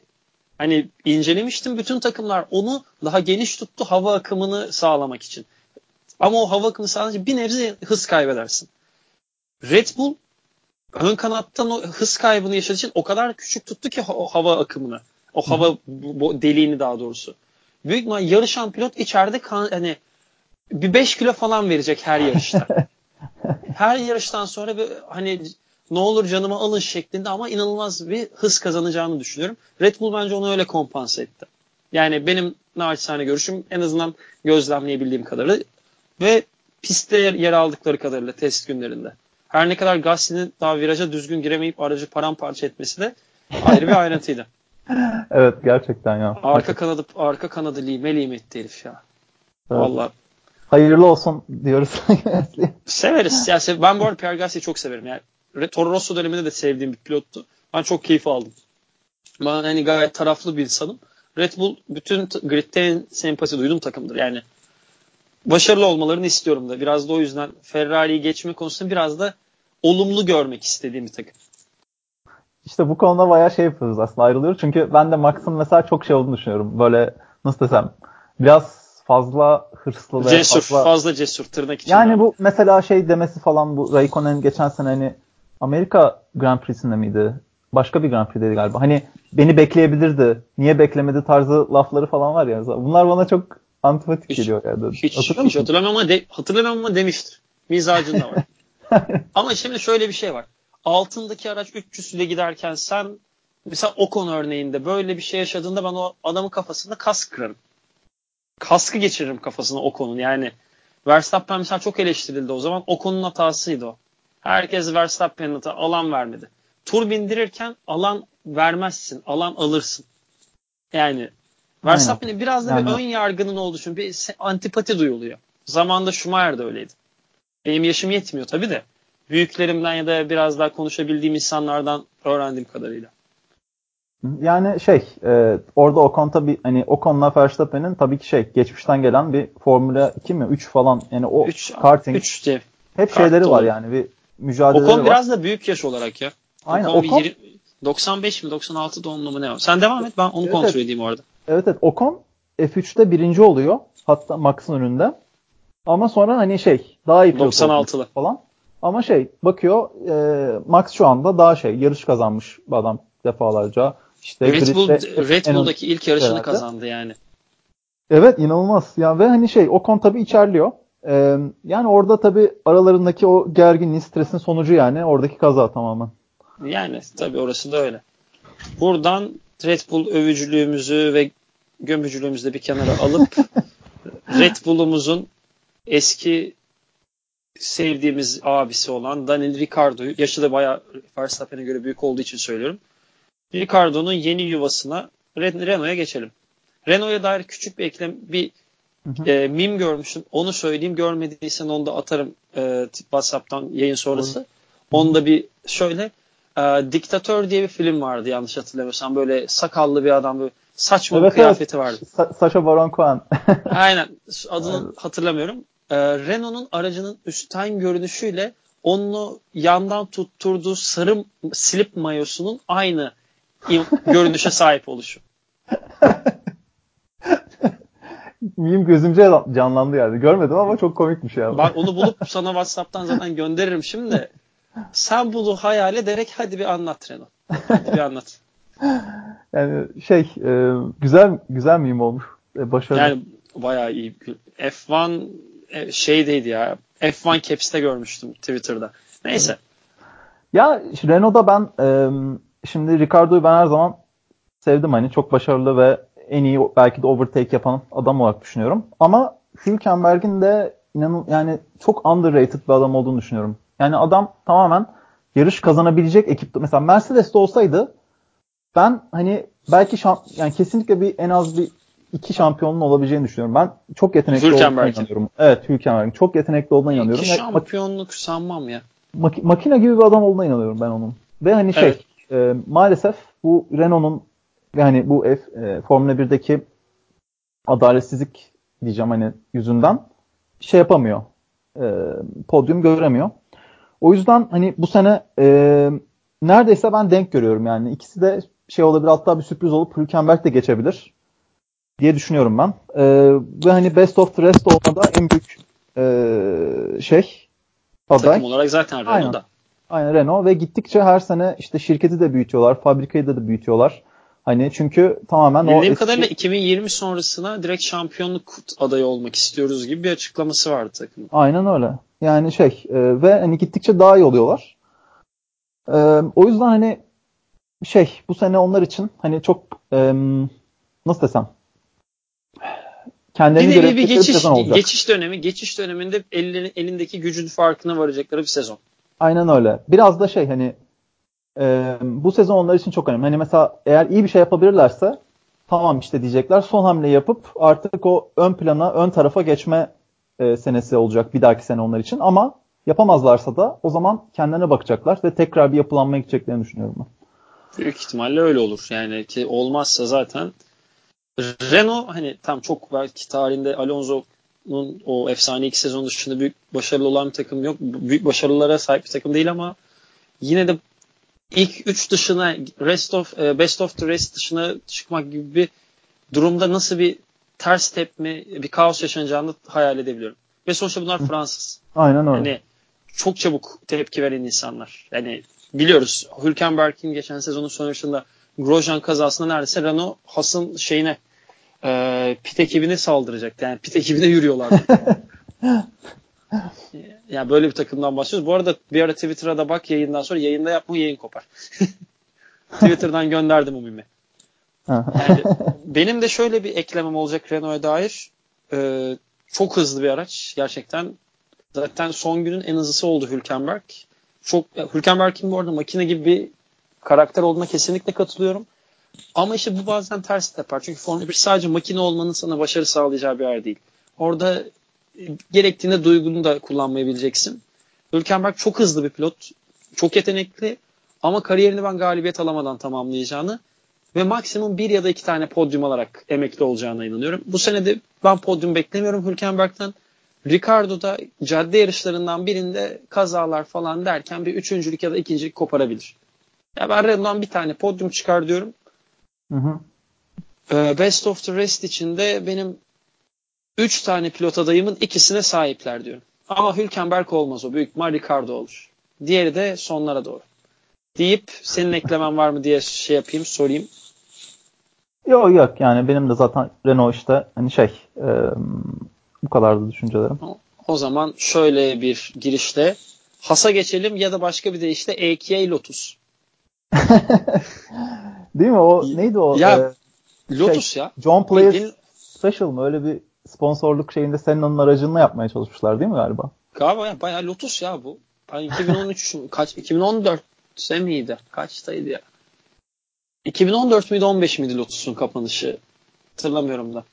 Hani incelemiştim bütün takımlar onu daha geniş tuttu hava akımını sağlamak için. Ama o hava akımı sağlayınca bir nebze hız kaybedersin. Red Bull ön kanattan o hız kaybını yaşadığı için o kadar küçük tuttu ki o hava akımını. O hava bu, deliğini daha doğrusu. Büyük ihtimal yarışan pilot içeride kan, hani bir 5 kilo falan verecek her yarışta. <laughs> her yarıştan sonra bir, hani ne olur canıma alın şeklinde ama inanılmaz bir hız kazanacağını düşünüyorum. Red Bull bence onu öyle kompanse etti. Yani benim naçizane görüşüm en azından gözlemleyebildiğim kadarıyla ve pistte yer, yer aldıkları kadarıyla test günlerinde. Her ne kadar Gasly'nin daha viraja düzgün giremeyip aracı paramparça etmesi de ayrı bir ayrıntıydı. <laughs> evet gerçekten ya. Arka kanadı arka kanadı lime lime etti herif ya. Evet. Valla. Hayırlı olsun diyoruz. <laughs> Severiz. Ya, sev ben bu arada Pierre Gasly'yi çok severim. Yani Toro Rosso döneminde de sevdiğim bir pilottu. Ben çok keyif aldım. Ben hani gayet taraflı bir insanım. Red Bull bütün grid'de sempati duydum takımdır. Yani başarılı olmalarını istiyorum da. Biraz da o yüzden Ferrari'yi geçme konusunda biraz da olumlu görmek istediğim bir takım. İşte bu konuda bayağı şey yapıyoruz aslında ayrılıyoruz. Çünkü ben de Max'ın mesela çok şey olduğunu düşünüyorum. Böyle nasıl desem biraz fazla hırslı ve cesur, fazla, fazla cesur tırnak için. Yani bu mesela şey demesi falan bu Raikkonen geçen sene hani Amerika Grand Prix'sinde miydi? Başka bir Grand Prix'deydi galiba. Hani beni bekleyebilirdi. Niye beklemedi tarzı lafları falan var ya. Bunlar bana çok antipatik hiç, geliyor yani. Hiç, hiç hatırlamam ama, de, hatırlamam ama demiştir. Mizacında var. <laughs> ama şimdi şöyle bir şey var. Altındaki araç 300 ile giderken sen mesela Ocon örneğinde böyle bir şey yaşadığında ben o adamın kafasında kas kırarım. Kaskı geçiririm kafasına Ocon'un. Yani Verstappen mesela çok eleştirildi o zaman. Ocon'un hatasıydı o. Herkes Verstappen'in hata alan vermedi. Tur bindirirken alan vermezsin. Alan alırsın. Yani Verstappen'in biraz da yani. bir ön yargının için bir antipati duyuluyor. Zamanında Schumacher de öyleydi. Benim yaşım yetmiyor tabii de. Büyüklerimden ya da biraz daha konuşabildiğim insanlardan öğrendiğim kadarıyla. Yani şey e, orada Ocon tabii hani Ocon'la Verstappen'in tabii ki şey geçmişten gelen bir Formula 2 mi 3 falan yani o 3, karting 3 diye. hep şeyleri var yani bir mücadeleleri Ocon var. biraz da büyük yaş olarak ya. Aynen Ocon, Ocon 20, 95 mi 96 doğumlu mu ne var? Sen devam et ben onu evet, kontrol edeyim orada. Evet evet Ocon F3'te birinci oluyor. Hatta Max'ın önünde. Ama sonra hani şey daha iyi pilot 96'lı falan. Ama şey bakıyor e, Max şu anda daha şey yarış kazanmış bir adam defalarca. İşte Red, Bull, Red Bull'daki ilk yarışını herhalde. kazandı yani. Evet inanılmaz. Ya ve hani şey Ocon tabii içerliyor. Ee, yani orada tabii aralarındaki o gerginliğin, stresin sonucu yani oradaki kaza tamamen. Yani tabii orası da öyle. Buradan Red Bull övücülüğümüzü ve gömücülüğümüzü de bir kenara alıp <laughs> Red Bull'umuzun eski sevdiğimiz abisi olan Daniel Ricciardo'yu yaşı da bayağı Verstappen'e göre büyük olduğu için söylüyorum. Ricardo'nun yeni yuvasına Renault'a geçelim. Renault'a dair küçük bir eklem bir hı hı. E, mim görmüştüm. Onu söyleyeyim. Görmediysen onu da atarım e, WhatsApp'tan yayın sonrası. Onu da bir şöyle e, Diktatör diye bir film vardı yanlış hatırlamıyorsam. Böyle sakallı bir adam böyle saçma evet, bir kıyafeti vardı. Sa- Sacha Baron Cohen. <laughs> Aynen. Adını hatırlamıyorum. E, Renault'un aracının üstten görünüşüyle onu yandan tutturduğu sarı slip mayosunun aynı görünüşe sahip oluşu. <laughs> Meme gözümce canlandı yani. Görmedim ama çok komikmiş ya. Ben onu bulup sana WhatsApp'tan zaten gönderirim şimdi. Sen bunu hayal ederek hadi bir anlat Renault. Hadi bir anlat. <laughs> Yani şey e, güzel güzel meme olmuş. E, başarılı. Yani bayağı iyi. F1 e, şeydeydi ya. F1 Caps'te görmüştüm Twitter'da. Neyse. Ya Renault'da ben e, şimdi Ricardo'yu ben her zaman sevdim hani çok başarılı ve en iyi belki de overtake yapan adam olarak düşünüyorum. Ama Hülkenberg'in de inanın yani çok underrated bir adam olduğunu düşünüyorum. Yani adam tamamen yarış kazanabilecek ekipte. Mesela Mercedes'te olsaydı ben hani belki şamp yani kesinlikle bir en az bir iki şampiyonun olabileceğini düşünüyorum. Ben çok yetenekli olduğuna inanıyorum. Evet Hülkenberg'in çok yetenekli olduğuna inanıyorum. İki şampiyonluk sanmam ya. Mak- makine gibi bir adam olduğuna inanıyorum ben onun. Ve hani şey evet e, maalesef bu Renault'un yani bu F, e, Formula 1'deki adaletsizlik diyeceğim hani yüzünden şey yapamıyor. E, podyum göremiyor. O yüzden hani bu sene e, neredeyse ben denk görüyorum yani. ikisi de şey olabilir hatta bir sürpriz olup Hülkenberg de geçebilir diye düşünüyorum ben. E, ve hani best of the rest olmada en büyük e, şey aday. Takım olarak zaten Renault'da. Aynen Renault ve gittikçe her sene işte şirketi de büyütüyorlar, fabrikayı da, da büyütüyorlar. Hani çünkü tamamen Bildiğim o eski... kadarıyla 2020 sonrasına direkt şampiyonluk adayı olmak istiyoruz gibi bir açıklaması vardı takımın. Aynen öyle. Yani şey e, ve hani gittikçe daha iyi oluyorlar. E, o yüzden hani şey bu sene onlar için hani çok e, nasıl desem kendilerini bir nevi bir geçiş, olacak. geçiş dönemi. Geçiş döneminde elleri, elindeki gücün farkına varacakları bir sezon. Aynen öyle. Biraz da şey hani e, bu sezon onlar için çok önemli. Hani mesela eğer iyi bir şey yapabilirlerse tamam işte diyecekler. Son hamle yapıp artık o ön plana, ön tarafa geçme e, senesi olacak bir dahaki sene onlar için. Ama yapamazlarsa da o zaman kendilerine bakacaklar ve tekrar bir yapılanmaya gideceklerini düşünüyorum ben. Büyük ihtimalle öyle olur. Yani ki olmazsa zaten Renault hani tam çok belki tarihinde Alonso'nun o efsane iki sezon dışında büyük başarılı olan bir takım yok. Büyük başarılara sahip bir takım değil ama yine de ilk üç dışına rest of e, best of the rest dışına çıkmak gibi bir durumda nasıl bir ters tepme, bir kaos yaşanacağını hayal edebiliyorum. Ve sonuçta bunlar Fransız. Aynen öyle. Hani çok çabuk tepki veren insanlar. Yani biliyoruz Hülkenberg'in geçen sezonun sonuçında Grosjean kazasında neredeyse Renault Haas'ın şeyine e, pit ekibine saldıracak. Yani pit ekibine yürüyorlardı. <laughs> yani böyle bir takımdan bahsediyoruz. Bu arada bir ara Twitter'a da bak yayından sonra yayında yapma yayın kopar. <laughs> Twitter'dan gönderdim o mimi. Yani <laughs> benim de şöyle bir eklemem olacak Renault'a dair. Ee, çok hızlı bir araç. Gerçekten zaten son günün en hızlısı oldu Hülkenberg. Çok Hülkenberg'in bu arada makine gibi bir karakter olduğuna kesinlikle katılıyorum. Ama işte bu bazen ters yapar. Çünkü Formula 1 sadece makine olmanın sana başarı sağlayacağı bir yer değil. Orada gerektiğinde duygunu da kullanmayabileceksin. Hülkenberg çok hızlı bir pilot. Çok yetenekli. Ama kariyerini ben galibiyet alamadan tamamlayacağını ve maksimum bir ya da iki tane podyum alarak emekli olacağına inanıyorum. Bu sene de ben podyum beklemiyorum Hülkenberg'den. Ricardo da cadde yarışlarından birinde kazalar falan derken bir üçüncülük ya da ikincilik koparabilir. Ya ben Renault'dan bir tane podyum çıkar diyorum. Hı hı. Ee, best of the rest içinde benim 3 tane pilot adayımın ikisine sahipler diyorum. Ama Hülkenberg olmaz o. Büyük ihtimal Ricardo olur. Diğeri de sonlara doğru. Deyip senin eklemen var mı diye şey yapayım sorayım. Yok yok yani benim de zaten Renault işte hani şey e, bu kadardı düşüncelerim. O, zaman şöyle bir girişte Has'a geçelim ya da başka bir deyişle EQA Lotus. <laughs> Değil mi? O neydi o? Ya ee, Lotus şey, ya. John Player Bildiğin... Special mı? Öyle bir sponsorluk şeyinde senin onun aracınla yapmaya çalışmışlar değil mi galiba? Galiba ya bayağı Lotus ya bu. Ben <laughs> 2013 kaç 2014 miydi? Kaçtaydı ya? 2014 müydü 15 miydi Lotus'un kapanışı? Hatırlamıyorum da.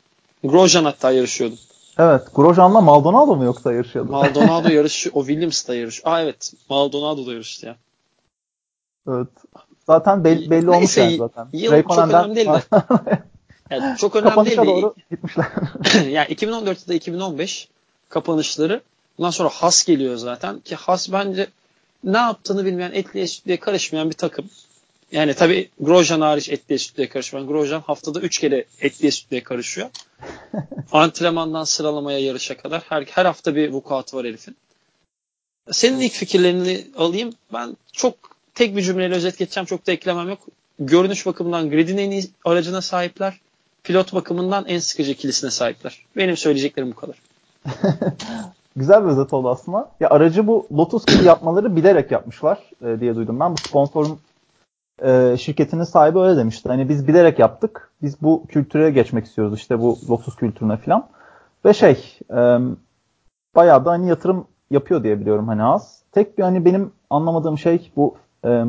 Grosjean hatta yarışıyordu. Evet. Grosjean'la Maldonado mu yoksa yarışıyordu? Maldonado <laughs> yarışı, o Williams'ta yarış. Aa evet. Maldonado da yarıştı ya. Evet. Zaten belli, belli olmuş Neyse, yani zaten. Yıl çok önemli değil de. <laughs> yani çok önemli Kapanışa değil. doğru gitmişler. yani 2014'te 2015 kapanışları. Bundan sonra Has geliyor zaten. Ki Has bence ne yaptığını bilmeyen etliye sütlüye karışmayan bir takım. Yani tabii Grosjean hariç etliye sütlüye karışmayan. Grosjean haftada 3 kere etliye sütlüye karışıyor. <laughs> Antrenmandan sıralamaya yarışa kadar her, her hafta bir vukuatı var herifin. Senin ilk fikirlerini alayım. Ben çok tek bir cümleyle özet geçeceğim. Çok da eklemem yok. Görünüş bakımından gridin en iyi aracına sahipler. Pilot bakımından en sıkıcı ikilisine sahipler. Benim söyleyeceklerim bu kadar. <laughs> Güzel bir özet oldu aslında. Ya aracı bu Lotus gibi yapmaları bilerek yapmışlar e, diye duydum ben. Bu sponsorun e, şirketinin sahibi öyle demişti. Hani biz bilerek yaptık. Biz bu kültüre geçmek istiyoruz işte bu Lotus kültürüne falan. Ve şey e, bayağı da hani yatırım yapıyor diye biliyorum hani az. Tek bir hani benim anlamadığım şey bu e,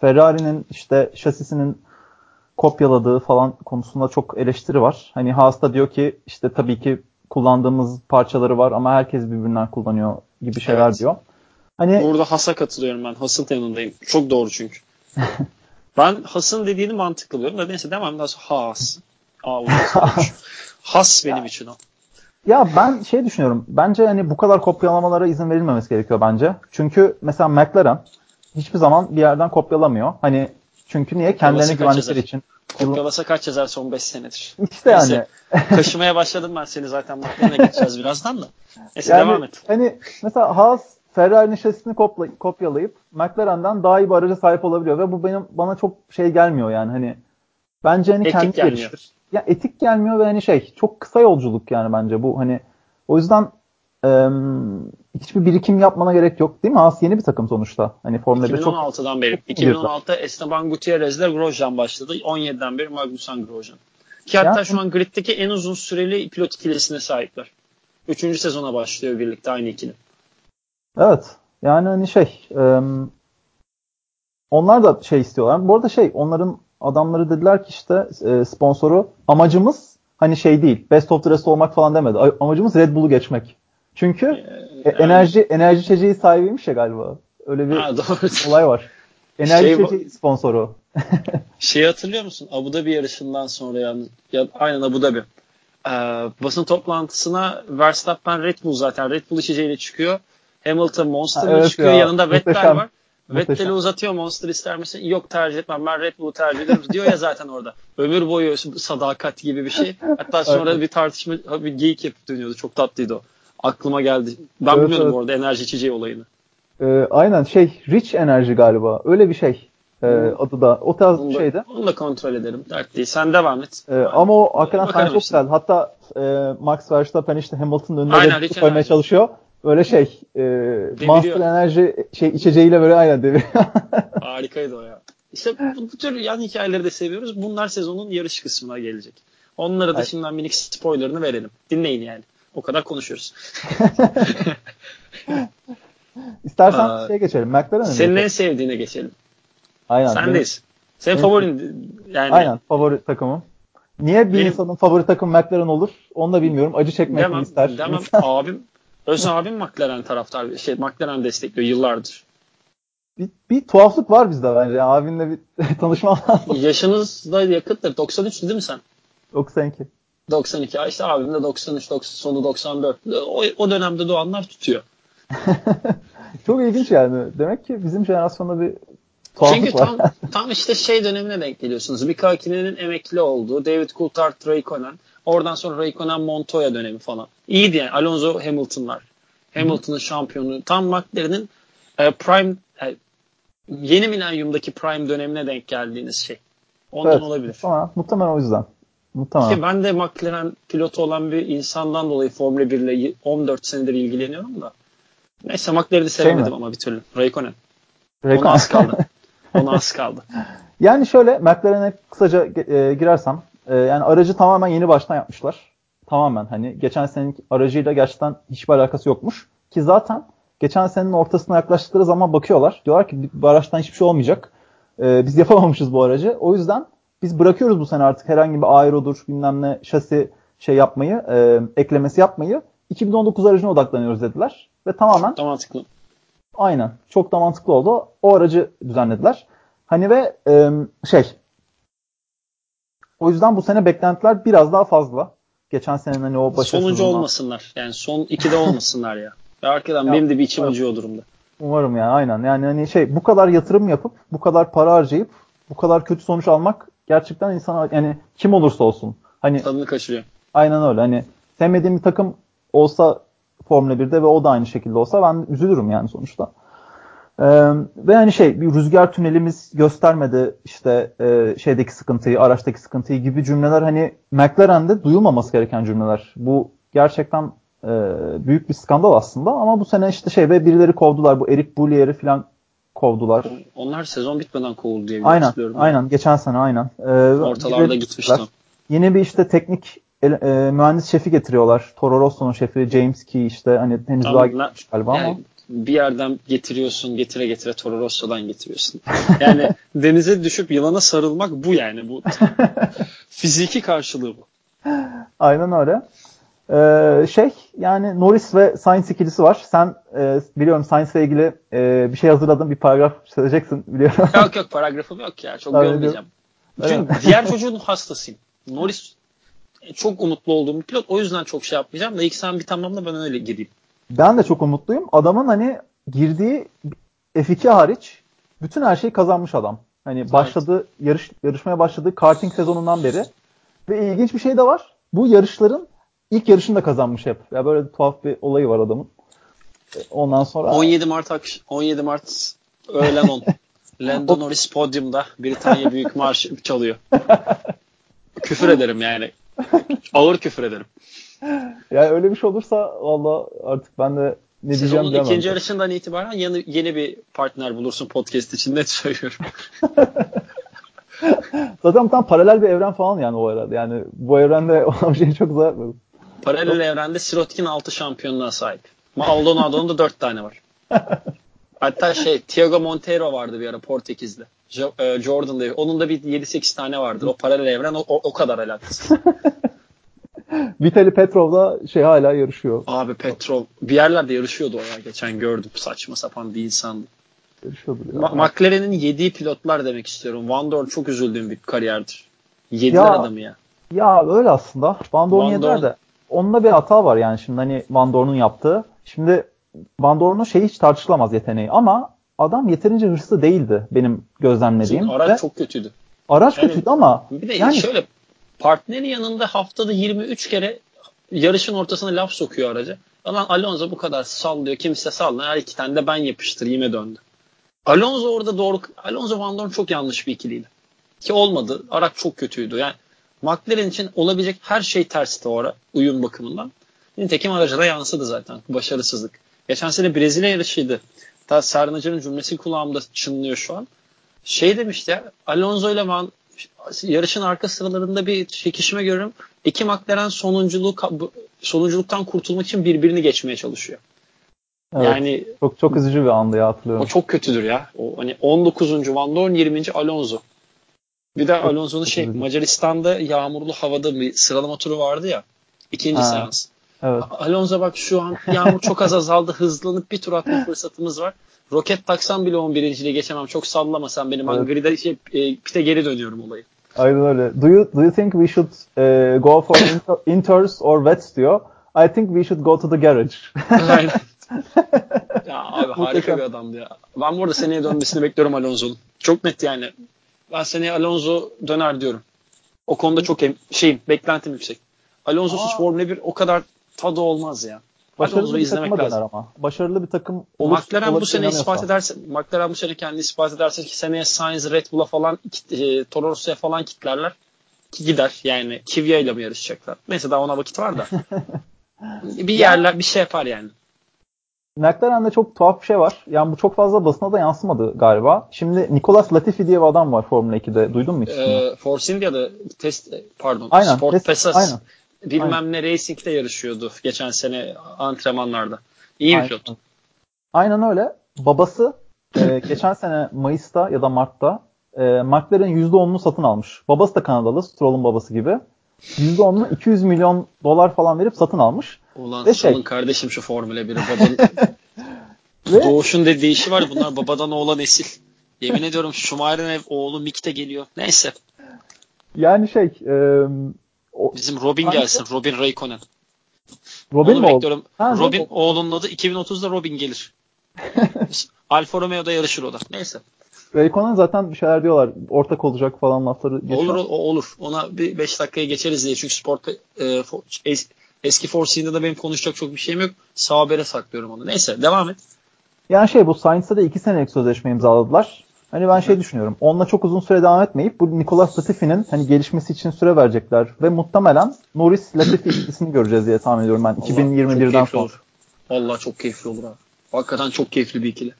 Ferrari'nin işte şasisinin kopyaladığı falan konusunda çok eleştiri var. Hani Haas da diyor ki işte tabii ki kullandığımız parçaları var ama herkes birbirinden kullanıyor gibi şeyler evet. diyor. Hani Burada Haas'a katılıyorum ben. Haas'ın yanındayım. Çok doğru çünkü. <laughs> ben Haas'ın dediğini mantıklı buluyorum da neyse devam daha sonra Haas. Aa, Has <laughs> benim için o. Ya ben şey düşünüyorum. Bence hani bu kadar kopyalamalara izin verilmemesi gerekiyor bence. Çünkü mesela McLaren hiçbir zaman bir yerden kopyalamıyor. Hani çünkü niye? Kendilerine güvendikleri için. Kopyalasa kaç yazar son 5 senedir. <laughs> İşte Neyse, yani. kaşımaya başladım ben seni zaten McLaren'e geçeceğiz birazdan da. Neyse yani, devam et. Hani mesela Haas Ferrari'nin şasisini kopla, kopyalayıp McLaren'den daha iyi bir araca sahip olabiliyor ve bu benim bana çok şey gelmiyor yani hani bence hani kendi geliştir. Ya etik gelmiyor ve hani şey çok kısa yolculuk yani bence bu hani o yüzden hiçbir birikim yapmana gerek yok değil mi? Haas yeni bir takım sonuçta. Hani Formula 2016'dan beri. 2016'da Esteban Gutierrez'le Grosjean başladı. 17'den beri Magnussen Grosjean. Ki hatta yani, şu an griddeki en uzun süreli pilot ikilisine sahipler. Üçüncü sezona başlıyor birlikte aynı ikili. Evet. Yani hani şey onlar da şey istiyorlar. Bu arada şey onların adamları dediler ki işte e, sponsoru amacımız hani şey değil best of the rest olmak falan demedi. Amacımız Red Bull'u geçmek. Çünkü ee, yani, enerji enerji içeceği sahibiymiş ya galiba. Öyle bir ha, doğru. olay var. Enerji şey, içeceği sponsoru. <laughs> şey hatırlıyor musun? Abu Dhabi yarışından sonra yani ya, aynen Abu Dhabi. Ee, basın toplantısına Verstappen Red Bull zaten Red Bull içeceğiyle çıkıyor. Hamilton Monster'la evet çıkıyor. Ya, Yanında Vettel var. Vettel'i uzatıyor Monster ister misin? Yok tercih etmem ben Red Bull'u tercih ederim diyor ya zaten orada. Ömür boyu sadakat gibi bir şey. Hatta sonra bir tartışma bir geyik yapıp dönüyordu. Çok tatlıydı o. Aklıma geldi. Ben evet, bilmiyordum evet. orada enerji içeceği olayını. Ee, aynen şey Rich Enerji galiba. Öyle bir şey. Ee, adı da. O tarz bir şeydi. Onu da kontrol ederim. Dert değil. Sen devam et. Ee, ama o hakikaten çok güzel. Hatta e, Max Verstappen işte Hamilton'ın önünde Aynen, koymaya çalışıyor. Böyle şey e, Monster Enerji şey içeceğiyle böyle aynen deviriyor. <laughs> Harikaydı o ya. İşte bu, bu tür yan hikayeleri de seviyoruz. Bunlar sezonun yarış kısmına gelecek. Onlara da evet. şimdiden minik spoilerını verelim. Dinleyin yani. O kadar konuşuyoruz. <laughs> İstersen Aa, şeye geçelim. McLaren'e Senin en sevdiğine geçelim. Aynen. Sendeyiz. Senin benim, favorin yani. Aynen favori takımım. Niye bir benim, insanın favori takım McLaren olur? Onu da bilmiyorum. Acı çekmek demem, ister? Demem. abim Öz abim McLaren taraftar, şey McLaren destekliyor yıllardır. Bir, bir tuhaflık var bizde bence. Abinle bir <laughs> tanışma lazım. Yaşınız da yakıttır. 93 değil mi sen? 92. 92. Ya işte abim de 93, 90, sonu 94. O, o dönemde doğanlar tutuyor. <laughs> Çok ilginç yani. Demek ki bizim jenerasyonda bir tuhaflık Çünkü tam, tam işte şey dönemine denk geliyorsunuz. Mika Hakkini'nin emekli olduğu, David Coulthard, Raikkonen. Oradan sonra Raikkonen Montoya dönemi falan. İyiydi yani. Alonso Hamilton'lar. Hamilton'ın şampiyonu. Tam McLaren'in e, prime e, yeni milenyumdaki prime dönemine denk geldiğiniz şey. Ondan evet, olabilir. Muhtemelen, muhtemelen o yüzden. Muhtemelen. Ki ben de McLaren pilotu olan bir insandan dolayı Formula 1 ile 14 senedir ilgileniyorum da. Neyse McLaren'i şey sevemedim şey ama bir türlü. Raikkonen. Raikkonen. Ona az kaldı. <laughs> Ona az kaldı. yani şöyle McLaren'e kısaca e, girersem e, yani aracı tamamen yeni baştan yapmışlar. Tamamen hani geçen senenin aracıyla gerçekten hiçbir alakası yokmuş. Ki zaten geçen senenin ortasına yaklaştıkları zaman bakıyorlar. Diyorlar ki bu araçtan hiçbir şey olmayacak. E, biz yapamamışız bu aracı. O yüzden biz bırakıyoruz bu sene artık herhangi bir aerodur bilmem ne şasi şey yapmayı, e, eklemesi yapmayı. 2019 aracına odaklanıyoruz dediler. Ve tamamen çok da mantıklı. Aynen. Çok da mantıklı oldu. O aracı düzenlediler. Hani ve e, şey o yüzden bu sene beklentiler biraz daha fazla. Geçen senenin hani o başarısızlığından. Sonuncu olmasınlar. Yani son ikide olmasınlar ya. <laughs> Ve arkadan ya, benim de bir içim acıyor o durumda. Umarım ya aynen. Yani hani şey bu kadar yatırım yapıp bu kadar para harcayıp bu kadar kötü sonuç almak gerçekten insan yani kim olursa olsun. Hani tadını kaçırıyor. Aynen öyle. Hani sevmediğim bir takım olsa Formula 1'de ve o da aynı şekilde olsa ben üzülürüm yani sonuçta. Ee, ve hani şey bir rüzgar tünelimiz göstermedi işte e, şeydeki sıkıntıyı, araçtaki sıkıntıyı gibi cümleler hani McLaren'de duyulmaması gereken cümleler. Bu gerçekten e, büyük bir skandal aslında ama bu sene işte şey ve birileri kovdular. Bu Eric Boulier'i falan kovdular. Onlar sezon bitmeden kovuldu diye aynen, Aynen. Geçen sene aynen. Ee, Ortalarda gitmişler. Yeni bir işte teknik e, e, mühendis şefi getiriyorlar. Toro Rosso'nun şefi James Key işte hani henüz tamam, daha gitmiş galiba yani, ama bir yerden getiriyorsun, getire getire Toro Rosso'dan getiriyorsun. Yani <laughs> denize düşüp yılana sarılmak bu yani. Bu <laughs> fiziki karşılığı bu. Aynen öyle. Ee, şey yani Norris ve Sainz ikilisi var. Sen e, biliyorum Sainz'le ilgili e, bir şey hazırladın. Bir paragraf söyleyeceksin biliyorum. Yok yok paragrafım yok ya. Çok görmeyeceğim. Çünkü <laughs> diğer çocuğun hastasıyım. Norris çok umutlu olduğum bir pilot. O yüzden çok şey yapmayacağım da ilk sen bir tamamla ben öyle gireyim. Ben de çok umutluyum. Adamın hani girdiği F2 hariç bütün her şeyi kazanmış adam. Hani başladı yarış yarışmaya başladığı karting sezonundan beri ve ilginç bir şey de var. Bu yarışların ilk yarışını da kazanmış hep. Ya böyle tuhaf bir olayı var adamın. E, ondan sonra 17 Mart akş 17 Mart öğlen 10. <laughs> Lando Norris podyumda Britanya Büyük Marş çalıyor. küfür ederim yani. Ağır küfür ederim. yani öyle bir şey olursa valla artık ben de ne diyeceğim bilemem. ikinci yarışından itibaren yeni, yeni bir partner bulursun podcast için net söylüyorum. <laughs> Zaten tam paralel bir evren falan yani o arada. Yani bu evrende <laughs> olan şeyi çok zor. Paralel evrende Sirotkin 6 şampiyonluğa sahip. Maldonado'nun da 4 tane var. <laughs> Hatta şey Thiago Monteiro vardı bir ara Portekiz'de. E, Jordan'da. Onun da bir 7-8 tane vardır. O paralel evren o, o kadar alakasız. <laughs> Vitali Petrov da şey hala yarışıyor. Abi Petrov bir yerlerde yarışıyordu o ya. Geçen gördüm. Saçma sapan bir insandı. Yarışıyordur ya. Ma- McLaren'in yediği pilotlar demek istiyorum. Van Dorn çok üzüldüğüm bir kariyerdir. Yediler Ya, adamı ya. Ya öyle aslında. Van Dorn Van yediler Dorn- de. Onda bir hata var yani şimdi hani Van Dorn'un yaptığı. Şimdi Van Dorn'un şey hiç tartışılamaz yeteneği ama adam yeterince hırslı değildi benim gözlemlediğim. Çünkü araç Ve çok kötüydü. araç Yani- kötüydü ama Bir de yani şöyle partneri yanında haftada 23 kere yarışın ortasına laf sokuyor araca. Lan Alonso bu kadar sallıyor. Kimse sallıyor. Her iki tane de ben yapıştırayım döndü. Alonso orada doğru. Alonso Van Dorn çok yanlış bir ikiliydi. Ki olmadı. Araç çok kötüydü. Yani McLaren için olabilecek her şey tersti o ara uyum bakımından. Nitekim araca da yansıdı zaten. Başarısızlık. Geçen sene Brezilya yarışıydı. Ta Sernacı'nın cümlesi kulağımda çınlıyor şu an. Şey demişti ya Alonso ile Van yarışın arka sıralarında bir çekişme görüyorum. İki McLaren sonunculuk sonunculuktan kurtulmak için birbirini geçmeye çalışıyor. evet, Yani çok çok üzücü bir andı ya hatırlıyorum. o çok kötüdür ya. O hani 19. Van Dorn 20. Alonso. Bir de Alonso'nun şey. Macaristan'da yağmurlu havada bir sıralama turu vardı ya. İkinci Ha. seans. Evet. Alonso bak şu an yağmur çok az azaldı. Hızlanıp bir tur atma <laughs> fırsatımız var. Roket taksam bile 11.liğe geçemem. Çok sallamasam benim. Ben Evet. grid'e şey, e, pite geri dönüyorum olayı. Aynen öyle. Do you do you think we should uh, go for <coughs> inter- inters or wets diyor. I think we should go to the garage. Aynen. <laughs> ya abi harika bir adamdı ya. Ben bu arada seneye dönmesini bekliyorum Alonso'nun. Çok net yani. Ben seneye Alonso döner diyorum. O konuda çok em- şeyim, beklentim yüksek. Alonso'suz Aa. Formula 1 o kadar tadı olmaz ya. Başarılı Alonso'yu bir izlemek takıma lazım. döner ama. Başarılı bir takım olur- McLaren bu sene ispat ederse, McLaren bu sene kendini ispat ederse ki seneye Sainz Red Bull'a falan, e, Toro Rosso'ya falan kitlerler. Ki gider yani. Kvyat ile mi yarışacaklar? Neyse daha ona vakit var da. <laughs> bir yerler bir şey yapar yani. McLaren'de çok tuhaf bir şey var. Yani bu çok fazla basına da yansımadı galiba. Şimdi Nicolas Latifi diye bir adam var Formula 2'de. Duydun mu hiç? Ee, Force India'da test pardon Aynen, Sport test- Pesas aynen. bilmem ne Racing'de yarışıyordu geçen sene antrenmanlarda. İyi bir Aynen. pilot. Aynen öyle. Babası e, <coughs> geçen sene Mayıs'ta ya da Mart'ta e, McLaren'in %10'unu satın almış. Babası da Kanadalı. Stroll'un babası gibi. %10'unu 200 milyon dolar falan verip satın almış. Ulan Ve şey- salın kardeşim şu Formula 1'i. Babanın, <laughs> Ve Doğuş'un dediği işi var. Bunlar babadan oğla nesil. Yemin ediyorum Schumacher'in ev oğlu Mick de geliyor. Neyse. yani şey e, o, Bizim Robin Hangisi? gelsin. Robin Raikkonen. Robin Onu mi oldu? bekliyorum. Ha, Robin Robin. oğlunun adı 2030'da Robin gelir. <laughs> Alfa Romeo'da yarışır o da. Neyse. Raikkonen zaten bir şeyler diyorlar. Ortak olacak falan lafları geçiyor. Olur o olur. Ona bir 5 dakikaya geçeriz diye. Çünkü sport e, fo- es- eski Force India'da benim konuşacak çok bir şeyim yok. Sağ habere saklıyorum onu. Neyse devam et. Yani şey bu Sainz'da da 2 senelik sözleşme imzaladılar. Hani ben şey düşünüyorum. Onunla çok uzun süre devam etmeyip bu Nicolas Latifi'nin hani gelişmesi için süre verecekler ve muhtemelen Norris Latifi <clears throat> ikilisini göreceğiz diye tahmin ediyorum ben Vallahi çok 2021'den keyifli sonra. olur. Vallahi çok keyifli olur abi. Hakikaten çok keyifli bir ikili.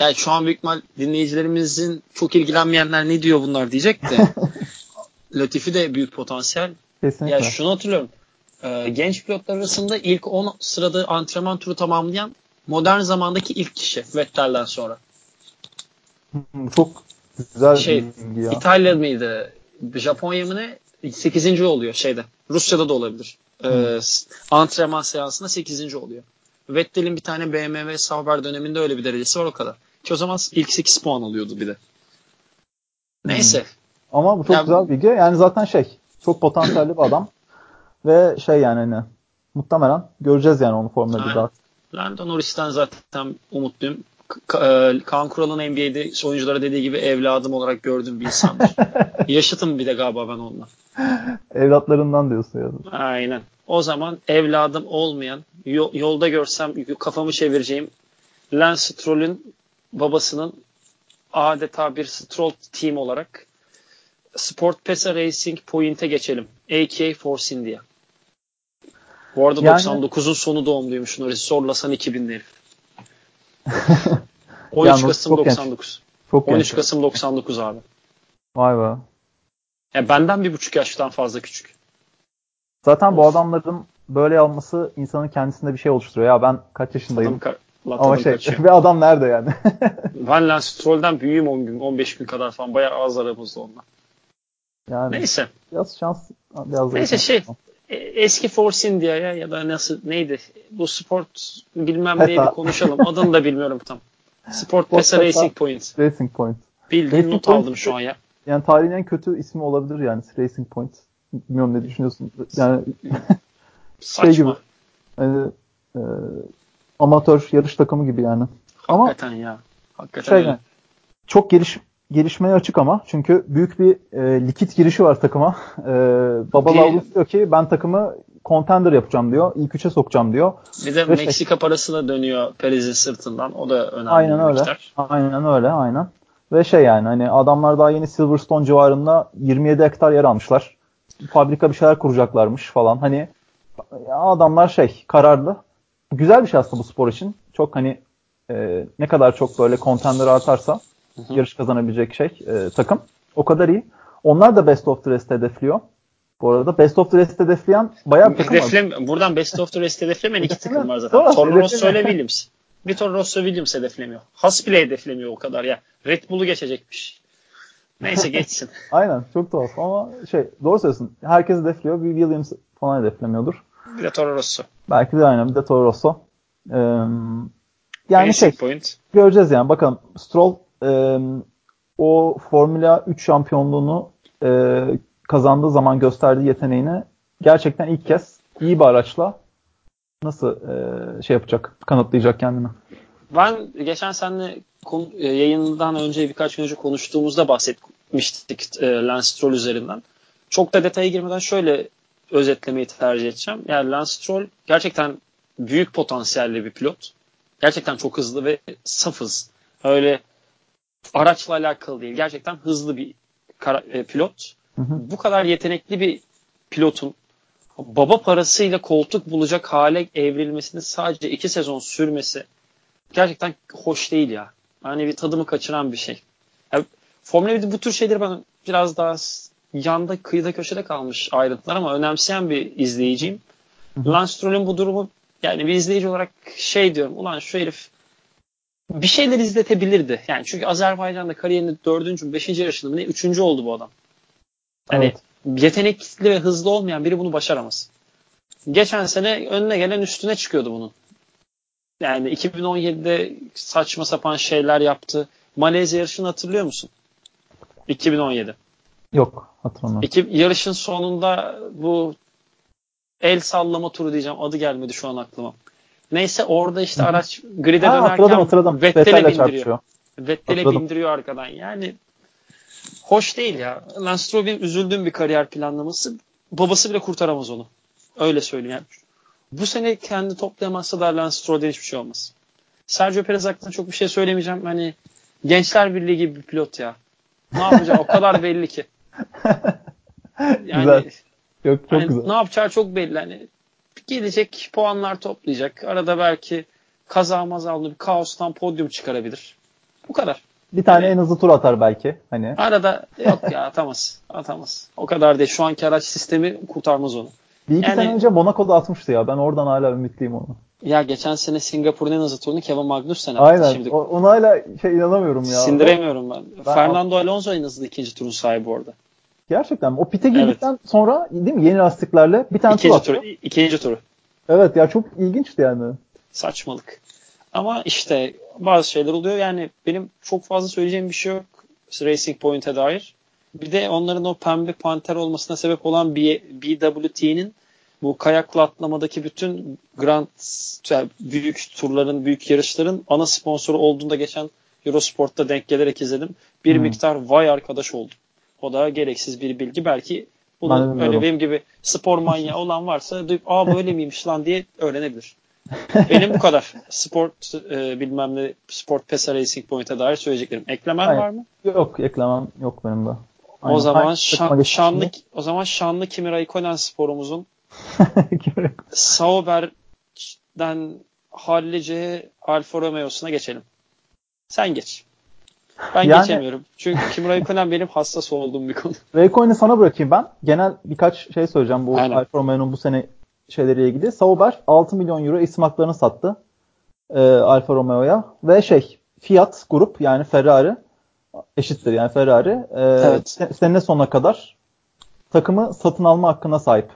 Yani şu an büyük ihtimal dinleyicilerimizin çok ilgilenmeyenler ne diyor bunlar diyecek de. <laughs> Latifi de büyük potansiyel. Kesinlikle. Ya şunu hatırlıyorum. Ee, genç pilotlar arasında ilk 10 sırada antrenman turu tamamlayan modern zamandaki ilk kişi Vettel'den sonra. Hmm, Çok güzel Şey, bir ya. İtalya mıydı? Japonya mı ne? 8. oluyor şeyde. Rusya'da da olabilir. Ee, s- antrenman seansında 8. oluyor. Vettel'in bir tane BMW Sauber döneminde öyle bir derecesi var o kadar. Ki o zaman ilk 8 puan alıyordu bir de. Neyse. Ama bu çok Ya- güzel bilgi. Yani zaten şey çok potansiyelli bir adam. Ve şey yani hani muhtemelen göreceğiz yani onu Formula Aynen. 1'de. Lando Norris'ten zaten umutluyum. Ka- e, Kaan Kural'ın NBA'de oyunculara dediği gibi evladım olarak gördüğüm bir insandır. <laughs> Yaşıtım bir de galiba ben onunla. Evlatlarından diyorsun ya. Aynen. O zaman evladım olmayan, yo- yolda görsem kafamı çevireceğim Lance Stroll'ün babasının adeta bir Stroll team olarak Sport Pesa Racing Point'e geçelim. A.K.A. Force India. Bu arada Yani- 99'un sonu doğumluymuş Norris. Zorlasan 2000'li herif. <laughs> 13 Yalnız Kasım çok genç. 99. Çok 13 genç. Kasım 99 abi. Vay be. Ya benden bir buçuk yaştan fazla küçük. Zaten Of. bu adamların böyle alması insanın kendisinde bir şey oluşturuyor. Ya ben kaç yaşındayım? Tadım, lan Ama şey kaçıyor. ve <laughs> adam nerede yani? <laughs> Ben Lance Stroll'den büyüğüm 10 gün, 15 gün kadar falan. Bayağı az aramızda onunla. yani Neyse. biraz şans biraz Neyse şey e, eski Force India'ya ya da nasıl neydi bu sport bilmem PESA. neydi konuşalım. Adını da bilmiyorum tam. Sport PESA. Racing Point. Racing Point. Bildiğin Racing not Point- aldım şu an ya. Yani tarihin en kötü ismi olabilir yani Racing Point. Bilmiyorum ne düşünüyorsun. Yani Saçma. <laughs> gibi. hani, e, amatör yarış takımı gibi yani. Ama Hakikaten ya. Hakikaten şey öyle. yani, çok geliş gelişmeye açık ama çünkü büyük bir e, likit girişi var takıma. E, Baba Lavlus diyor ki ben takımı contender yapacağım diyor. İlk üçe sokacağım diyor. Bir de Ve şey- Meksika parası da dönüyor Perez'in sırtından. O da önemli Aynen bir öyle. miktar. Aynen öyle aynen. Ve şey yani hani adamlar daha yeni Silverstone civarında 27 hektar yer almışlar. Fabrika bir şeyler kuracaklarmış falan. Hani adamlar şey kararlı. Güzel bir şey aslında bu spor için. Çok hani e, ne kadar çok böyle contender artarsa Hı hı. yarış kazanabilecek şey e, takım o kadar iyi. Onlar da Best of the Rest hedefliyor. Bu arada Best of the Rest hedefleyen bayağı bir takım var. Hedeflem, buradan Best of the Rest hedeflemeyen iki takım var zaten. Toro Rosso ile Williams. Bir Toro Rosso Williams hedeflemiyor. Haas bile hedeflemiyor o kadar ya. Red Bull'u geçecekmiş. Neyse geçsin. <laughs> Aynen çok tuhaf ama şey doğru söylüyorsun. Herkes hedefliyor. Bir Williams falan hedeflemiyordur. Bir de Toro Rosso. Belki de aynen bir de Toro Rosso. Ee, yani Racing şey Point. göreceğiz yani bakalım. Stroll e, o Formula 3 şampiyonluğunu e, kazandığı zaman gösterdiği yeteneğini gerçekten ilk kez iyi bir araçla nasıl e, şey yapacak, kanıtlayacak kendini. Ben geçen seninle konu- e, yayından önce birkaç gün önce konuştuğumuzda bahsetmiştik e, Lance Stroll üzerinden. Çok da detaya girmeden şöyle özetlemeyi tercih edeceğim. Yani Lance Stroll gerçekten büyük potansiyelli bir pilot. Gerçekten çok hızlı ve saf hız. Öyle araçla alakalı değil. Gerçekten hızlı bir e, pilot. Hı hı. Bu kadar yetenekli bir pilotun baba parasıyla koltuk bulacak hale evrilmesinin sadece iki sezon sürmesi gerçekten hoş değil ya. Yani bir tadımı kaçıran bir şey. Yani Formula 1'de bu tür şeyleri ben biraz daha yanda kıyıda köşede kalmış ayrıntılar ama önemseyen bir izleyiciyim. Lance Stroll'ün bu durumu yani bir izleyici olarak şey diyorum ulan şu herif bir şeyler izletebilirdi. Yani çünkü Azerbaycan'da kariyerinin dördüncü beşinci yarışında mı ne üçüncü oldu bu adam. Hani Evet. yetenekli ve hızlı olmayan biri bunu başaramaz. Geçen sene önüne gelen üstüne çıkıyordu bunun. Yani 2017'de saçma sapan şeyler yaptı. Malezya yarışını hatırlıyor musun? 2017. Yok hatırlamıyorum. İki, yarışın sonunda bu el sallama turu diyeceğim. Adı gelmedi şu an aklıma. Neyse orada işte araç grid'e Ha, dönerken hatırladım hatırladım. Vettel'e Vettel'le bindiriyor. Vettel'e bindiriyor arkadan. Yani hoş değil ya. Lance Stroll benim üzüldüğüm bir kariyer planlaması. Babası bile kurtaramaz onu. Öyle söyleyeyim yani. Bu sene kendi toplayamazsa da Lance Stroll'den hiçbir şey olmaz. Sergio Perez hakkında çok bir şey söylemeyeceğim. Hani Gençler Birliği gibi bir pilot ya. Ne yapacak? o kadar belli ki. Yani Güzel. Çok, çok hani güzel. ne yapacağı çok belli. Hani gelecek puanlar toplayacak. Arada belki kaza mazallı bir kaostan podyum çıkarabilir. Bu kadar. Bir tane hani- en hızlı tur atar belki. Hani Arada yok ya atamaz. Atamaz. O kadar değil. Şu anki araç sistemi kurtarmaz onu. bir iki Yani- sene önce Monaco'da atmıştı ya. Ben oradan hala ümitliyim onu. Ya geçen sene Singapur'un en hızlı turunu Kevin Magnussen yaptı. Aynen. Şimdi O, ona hala şey inanamıyorum ya. sindiremiyorum ben. Ben- Fernando Alonso en hızlı ikinci turun sahibi orada. Gerçekten mi? O pite girdikten sonra değil mi yeni lastiklerle bir tane tur İkinci attı. tur, ikinci turu. Evet ya çok ilginçti yani. Saçmalık. Ama işte bazı şeyler oluyor. Yani benim çok fazla söyleyeceğim bir şey yok Racing Point'e dair. Bir de onların o pembe panter olmasına sebep olan BWT'nin bu kayakla atlamadaki bütün Grand yani büyük turların, büyük yarışların ana sponsoru olduğunda geçen Eurosport'ta denk gelerek izledim. Bir Hmm. miktar vay arkadaş oldum. O da gereksiz bir bilgi. Belki Ben de bunu bilmiyorum. öyle benim gibi spor manyağı olan varsa duyup aa böyle miymiş lan diye öğrenebilir. Benim bu kadar. Sport e, bilmem ne Sport PESA Racing Point'e dair söyleyeceklerim. Eklemen Hayır. var mı? Yok eklemem yok benim de. O Aynen. zaman Hangi şan- şanlı şimdi? o zaman şanlı Kimi Raikkonen sporumuzun <laughs> Sauber'den hallice Alfa Romeo'suna geçelim. Sen geç. Ben yani, geçemiyorum. Çünkü Kim Raikkonen benim hassas olduğum bir konu. <laughs> Raikkonen'i sana bırakayım ben. Genel birkaç şey söyleyeceğim bu Alfa Romeo'nun bu sene şeyleriyle ilgili. Sauber 6 milyon euro isim haklarını sattı e, Alfa Romeo'ya ve şey Fiat grup yani Ferrari eşittir yani Ferrari e, evet. sene sonuna kadar takımı satın alma hakkına sahip.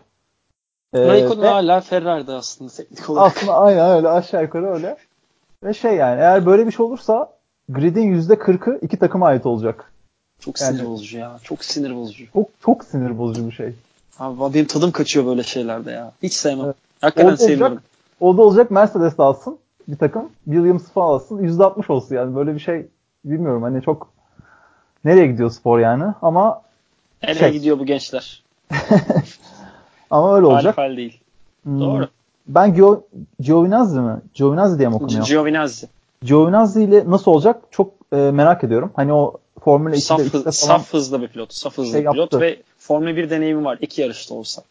E, Raikkonen hala Ferrari'de aslında teknik olarak. Aslında aynen öyle aşağı yukarı öyle. Ve şey yani eğer böyle bir şey olursa grid'in %40'ı iki takıma ait olacak. Çok yani, sinir bozucu ya. Çok sinir bozucu. Çok çok sinir bozucu bir şey. Abi benim tadım kaçıyor böyle şeylerde ya. Hiç sevmem. Evet. Hakikaten oldu sevmiyorum. Olacak, o da olacak Mercedes alsın bir takım. Williams falan alsın. %60 olsun yani. Böyle bir şey bilmiyorum. Hani çok nereye gidiyor spor yani ama nereye şey. gidiyor bu gençler? <laughs> ama öyle olacak. Alfal değil. Hmm. Doğru. Ben Gio, Giovinazzi mi? Giovinazzi diye mi okunuyor? Giovinazzi. Giovinazzi ile nasıl olacak çok e, merak ediyorum. Hani o Formula 2'de saf, falan saf hızlı bir pilot. Saf hızlı şey bir pilot yaptı. ve Formula 1 deneyimi var. iki yarışta olsa.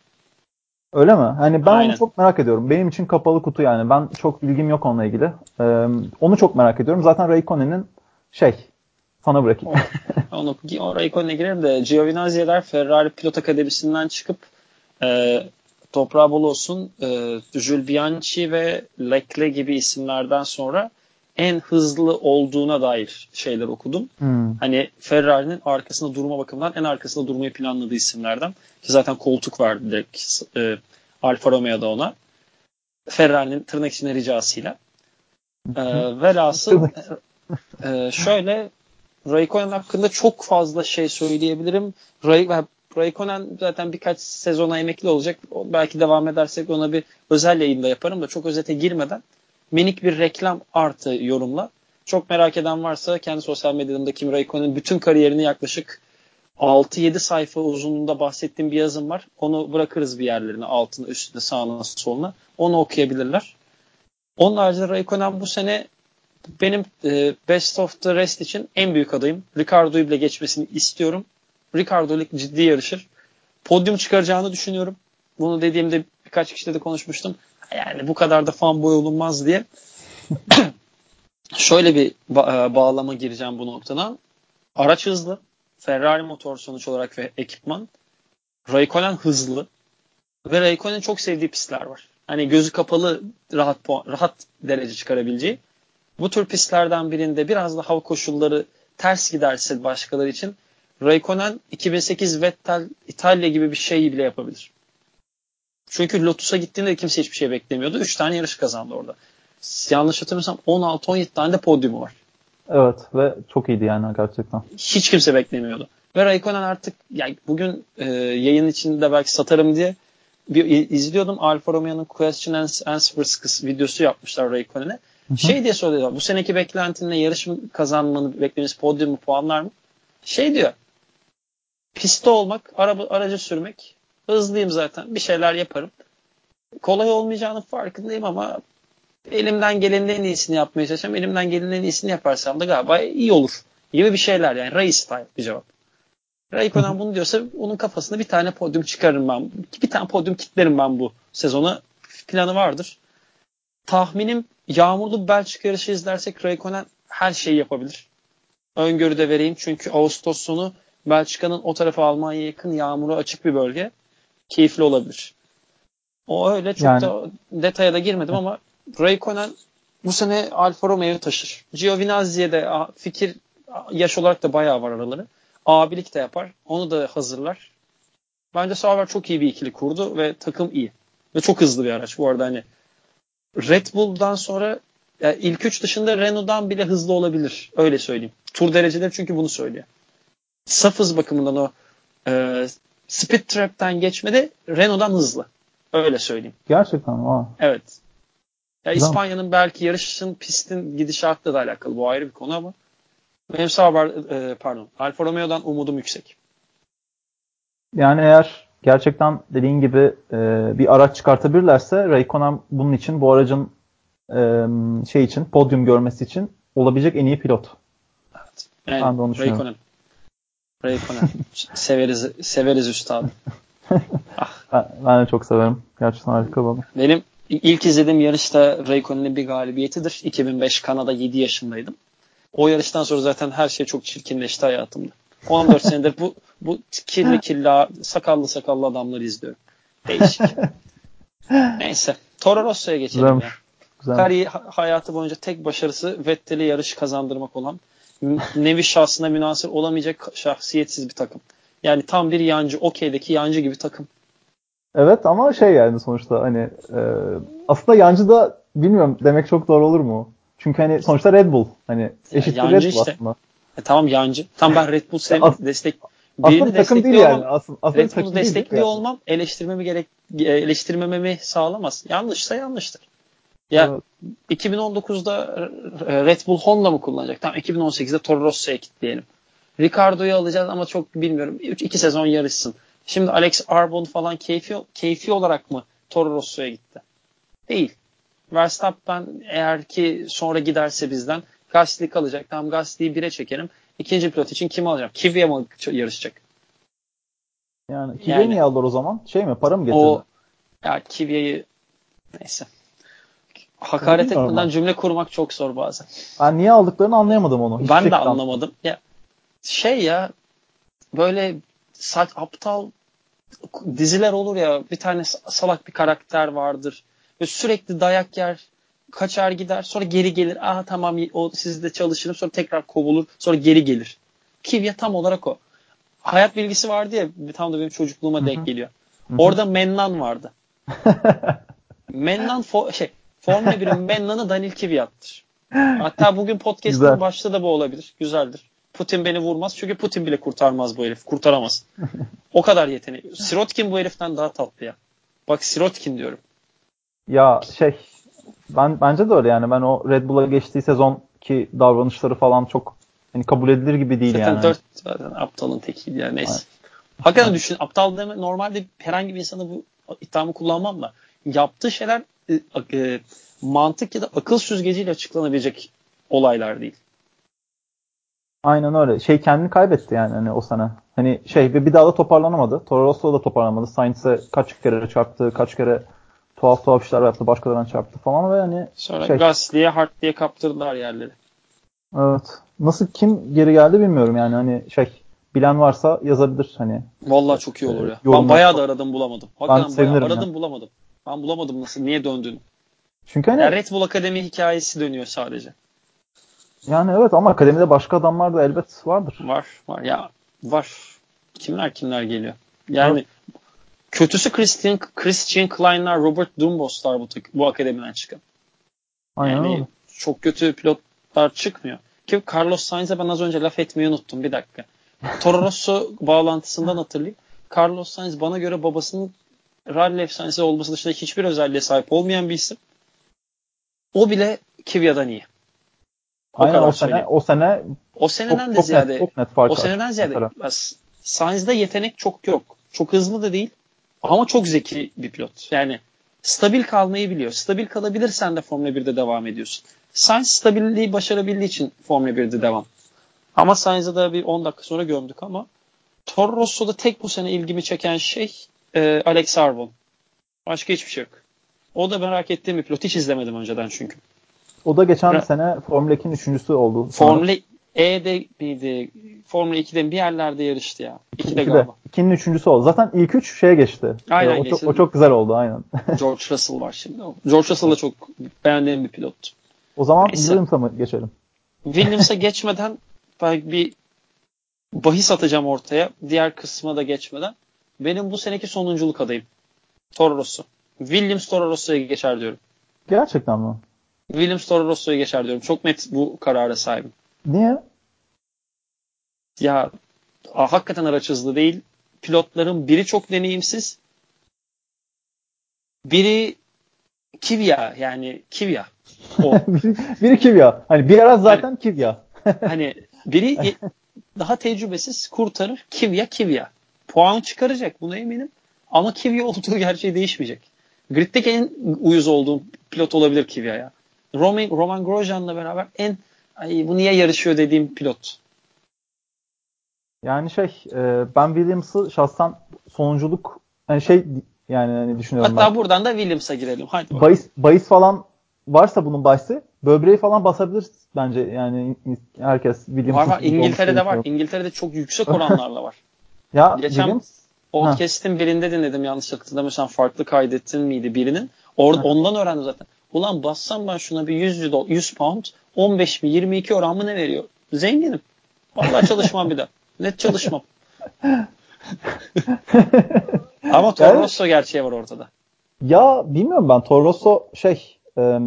Öyle mi? Hani ben Aynen. onu çok merak ediyorum. Benim için kapalı kutu yani. Ben çok bilgim yok onunla ilgili. Ee, onu çok merak ediyorum. Zaten Raikkonen'in şey sana bırakayım. onu, o Raikkonen'e girelim de Giovinazzi'ler Ferrari Pilot Akademisi'nden çıkıp e, toprağı bol olsun e, Jules Bianchi ve Leclerc gibi isimlerden sonra en hızlı olduğuna dair şeyler okudum. Hmm. Hani Ferrari'nin arkasında durma bakımından en arkasında durmayı planladığı isimlerden. Ki zaten koltuk var direkt e, Alfa Romeo'da ona. Ferrari'nin tırnak içinde ricasıyla. E, <laughs> velhasıl e, şöyle Raikkonen hakkında çok fazla şey söyleyebilirim. Ray, Raikkonen zaten birkaç sezona emekli olacak. Belki devam edersek ona bir özel yayında yaparım da çok özete girmeden minik bir reklam artı yorumla. Çok merak eden varsa kendi sosyal medyamda Kim Raikkonen'in bütün kariyerini yaklaşık 6-7 sayfa uzunluğunda bahsettiğim bir yazım var. Onu bırakırız bir yerlerine altına, üstüne, sağına, soluna. Onu okuyabilirler. Onun haricinde Raikkonen bu sene benim e, Best of the Rest için en büyük adayım. Ricardo'yu bile geçmesini istiyorum. Ricardo ile ciddi yarışır. Podyum çıkaracağını düşünüyorum. Bunu dediğimde birkaç kişiyle de konuşmuştum yani bu kadar da fanboy olunmaz diye <clears throat> şöyle bir ba- e, bağlama gireceğim bu noktadan. Araç hızlı. Ferrari motor sonuç olarak ve ekipman. Raikkonen hızlı. Ve Raikkonen çok sevdiği pistler var. Hani gözü kapalı rahat rahat derece çıkarabileceği. Bu tür pistlerden birinde biraz da hava koşulları ters giderse başkaları için Raikkonen 2008 Vettel İtalya gibi bir şey bile yapabilir. Çünkü Lotus'a gittiğinde kimse hiçbir şey beklemiyordu. 3 tane yarış kazandı orada. Yanlış hatırlamıyorsam 16-17 tane de podyumu var. Evet ve çok iyiydi yani gerçekten. Hiç kimse beklemiyordu. Ve Raikkonen artık yani bugün e, yayın içinde belki satarım diye bir izliyordum. Alfa Romeo'nun Question and Answers videosu yapmışlar Raikkonen'e. Şey diye soruyorlar. Bu seneki beklentinle yarış mı kazanmanı beklediğiniz podyum mu puanlar mı? Şey diyor. Piste olmak, araba, aracı sürmek Hızlıyım zaten. Bir şeyler yaparım. Kolay olmayacağının farkındayım ama elimden gelenin en iyisini yapmaya çalışacağım. Elimden gelenin en iyisini yaparsam da galiba iyi olur. Gibi bir şeyler yani. Ray style bir cevap. Raikkonen bunu diyorsa onun kafasında bir tane podyum çıkarırım ben. Bir tane podyum kitlerim ben bu sezona. Planı vardır. Tahminim yağmurlu Belçika yarışı izlersek Raikkonen her şeyi yapabilir. Öngörü de vereyim çünkü Ağustos sonu Belçika'nın o tarafa Almanya'ya yakın yağmuru açık bir bölge keyifli olabilir. O öyle çok yani, da detaya da girmedim ama Raikkonen bu sene Alfa Romeo'yu taşır. Giovinazzi'ye de fikir yaş olarak da bayağı var araları. Abilik de yapar. Onu da hazırlar. Bence Sauber çok iyi bir ikili kurdu ve takım iyi. Ve çok hızlı bir araç. Bu arada hani Red Bull'dan sonra yani ilk üç dışında Renault'dan bile hızlı olabilir. Öyle söyleyeyim. Tur dereceleri çünkü bunu söylüyor. Saf hız bakımından o e, Speed Trap'ten geçmede Renault'dan hızlı. Öyle söyleyeyim. Gerçekten mi? Evet. Ya İspanya'nın belki yarışın pistin gidişatla da alakalı. Bu ayrı bir konu ama benim Sauber, e, pardon, Alfa Romeo'dan umudum yüksek. Yani eğer gerçekten dediğin gibi e, bir araç çıkartabilirlerse Raikkonen bunun için bu aracın e, şey için podyum görmesi için olabilecek en iyi pilot. Evet. Yani, ben de onu düşünüyorum. Raikkonen. Raikkonen. severiz, severiz üstadım. <laughs> ah. ben, ben de çok severim. Gerçekten harika baba. Benim ilk izlediğim yarışta Raikkonen'in bir galibiyetidir. 2005 Kanada 7 yaşındaydım. O yarıştan sonra zaten her şey çok çirkinleşti hayatımda. 14 senedir bu bu kirli kirli sakallı sakallı adamları izliyorum. Değişik. <laughs> Neyse. Toro Rosso'ya geçelim Güzelmiş. ya. Güzelmiş. Kariyer hayatı boyunca tek başarısı Vettel'e yarış kazandırmak olan nevi şahsına münasır olamayacak şahsiyetsiz bir takım. Yani tam bir yancı, okeydeki yancı gibi takım. Evet ama şey yani sonuçta hani e, aslında yancı da bilmiyorum demek çok doğru olur mu? Çünkü hani sonuçta Red Bull hani eşit Red Bull işte. aslında. E, tamam yancı. Tam ben Red Bull sev destek aslında takım değil yani. Aslında, aslında Red Bull'u destekliyor yani. olmam eleştirmemi gerek eleştirmememi sağlamaz. Yanlışsa yanlıştır. Ya evet. 2019'da Red Bull Honda mı kullanacak? Tamam 2018'de Toro Rosso'ya kitleyelim. Ricardo'yu alacağız ama çok bilmiyorum. 3 2 sezon yarışsın. Şimdi Alex Arbon falan keyfi keyfi olarak mı Toro Rosso'ya gitti? Değil. Verstappen eğer ki sonra giderse bizden Gasly kalacak. Tamam Gasly'yi bire çekerim. İkinci pilot için kim alacağım? Kvyat mı yarışacak? Yani Kvyat'ı yani, niye alır o zaman? Şey mi? Para mı getirdi? O, ya Kvyat'ı neyse. Hakaret etmeden cümle kurmak çok zor bazen. Ben niye aldıklarını anlayamadım onu. Hiç ben de anlamadım. Ya şey ya böyle saç aptal diziler olur ya bir tane salak bir karakter vardır ve sürekli dayak yer kaçar gider sonra geri gelir aha tamam o sizde çalışırım sonra tekrar kovulur sonra geri gelir. Kivya tam olarak o. Hayat bilgisi vardı ya tam da benim çocukluğuma denk geliyor. Orada Mennan vardı. <laughs> Mennan fo- şey Formula 1'in <laughs> Mennan'ı Daniel Kvyat'tır. Hatta bugün podcast'ın başta da bu olabilir. Güzeldir. Putin beni vurmaz çünkü Putin bile kurtarmaz bu herif. Kurtaramaz. <laughs> o kadar yeteneği. Sirotkin bu heriften daha tatlı ya. Bak Sirotkin diyorum. Ya şey ben bence de öyle yani. Ben o Red Bull'a geçtiği sezon ki davranışları falan çok hani kabul edilir gibi değil zaten yani. Dört, zaten aptalın tekiydi yani neyse. Evet. Hakikaten düşün aptal deme normalde herhangi bir insana bu iddiamı kullanmam da yaptığı şeyler e, e, mantık ya da akıl süzgeciyle açıklanabilecek olaylar değil. Aynen öyle. Şey kendini kaybetti yani hani o sene. Hani şey bir daha da toparlanamadı. Toro Rosso da toparlanamadı. Sainz'e kaç kere çarptı, kaç kere tuhaf tuhaf işler yaptı, başkalarına çarptı falan ve hani Sonra şey, Gasly'ye Hart diye kaptırdılar yerleri. Evet. Nasıl kim geri geldi bilmiyorum yani hani şey bilen varsa yazabilir hani. Vallahi çok iyi olur ya. Ben bayağı da aradım bulamadım. Hakikaten ben bayağı aradım ya. bulamadım. Ben bulamadım nasıl, niye döndüğünü. Çünkü hani... Yani Red Bull Akademi hikayesi dönüyor sadece. Yani evet ama akademide başka adamlar da elbet vardır. Var, var. Ya var. Kimler kimler geliyor. Yani evet. kötüsü Christian Christian Klein'lar, Robert Dumbos'lar bu, bu akademiden çıkan. Aynen yani öyle. çok kötü pilotlar çıkmıyor. Ki Carlos Sainz'e ben az önce laf etmeyi unuttum. Bir dakika. Toro Rosso bağlantısından hatırlayayım. Carlos Sainz bana göre babasının rally efsanesi olması dışında hiçbir özelliğe sahip olmayan bir isim. O bile Kvyat'dan iyi. O Aynen o sene o sene o seneden çok, de çok ziyade net, çok net fark o seneden ziyade Sainz'de yetenek çok yok. Çok hızlı da değil ama çok zeki bir pilot. Yani stabil kalmayı biliyor. Stabil kalabilirsen de Formula 1'de devam ediyorsun. Sainz stabilliği başarabildiği için Formula 1'de devam. Ama Sainz'ı da bir 10 dakika sonra gömdük ama Toro Rosso'da tek bu sene ilgimi çeken şey e, Alex Arbon. Başka hiçbir şey yok. O da merak ettiğim bir pilot. Hiç izlemedim önceden çünkü. O da geçen Ra- sene Formula 2'nin üçüncüsü oldu. Formula E'de miydi? Formula 2'de bir yerlerde yarıştı ya. 2'de, 2'de galiba. 2'nin üçüncüsü oldu. Zaten ilk üç şeye geçti. Aynen o, geçti. Çok, o çok güzel oldu aynen. <laughs> George Russell var şimdi. George Russell da çok beğendiğim bir pilot. O zaman Williams'a mı geçelim? Williams'a <laughs> geçmeden bir bahis atacağım ortaya. Diğer kısma da geçmeden. Benim bu seneki sonunculuk adayım. Toro Rosso. Williams Toro Rosso'ya geçer diyorum. Gerçekten mi? Williams Toro Rosso'ya geçer diyorum. Çok net bu karara sahibim. Niye? Ya hakikaten araç hızlı değil. Pilotların biri çok deneyimsiz. Biri Kivya yani Kivya. O. <laughs> biri, biri Kivya. Hani bir ara zaten hani, Kivya. hani biri <laughs> daha tecrübesiz kurtarır. Kivya Kivya. Puan çıkaracak buna eminim. Ama Kivya olduğu gerçeği değişmeyecek. Grid'deki en uyuz olduğum pilot olabilir Kvyat ya. Roman, Roman Grosjean'la beraber en ay bu niye yarışıyor dediğim pilot. Yani şey e, ben Williams'ı şahsen sonunculuk yani şey yani hani düşünüyorum Hatta ben. buradan da Williams'a girelim. Hadi bahis, bahis falan varsa bunun bahsi böbreği falan basabilir bence yani herkes Williams var var İngiltere'de var. İngiltere'de çok yüksek oranlarla var. <laughs> ya Geçen Williams, podcast'in birinde dinledim yanlış hatırlamıyorsam farklı kaydettin miydi birinin. Or ha. ondan öğrendim zaten. Ulan bassam ben şuna bir 100, 100 pound 15 mi 22 oran mı ne veriyor? Zenginim. Vallahi çalışmam bir daha. <laughs> Net çalışmam. <laughs> Ama Toro Rosso gerçeği var ortada. Ya bilmiyorum ben Toro Rosso şey e,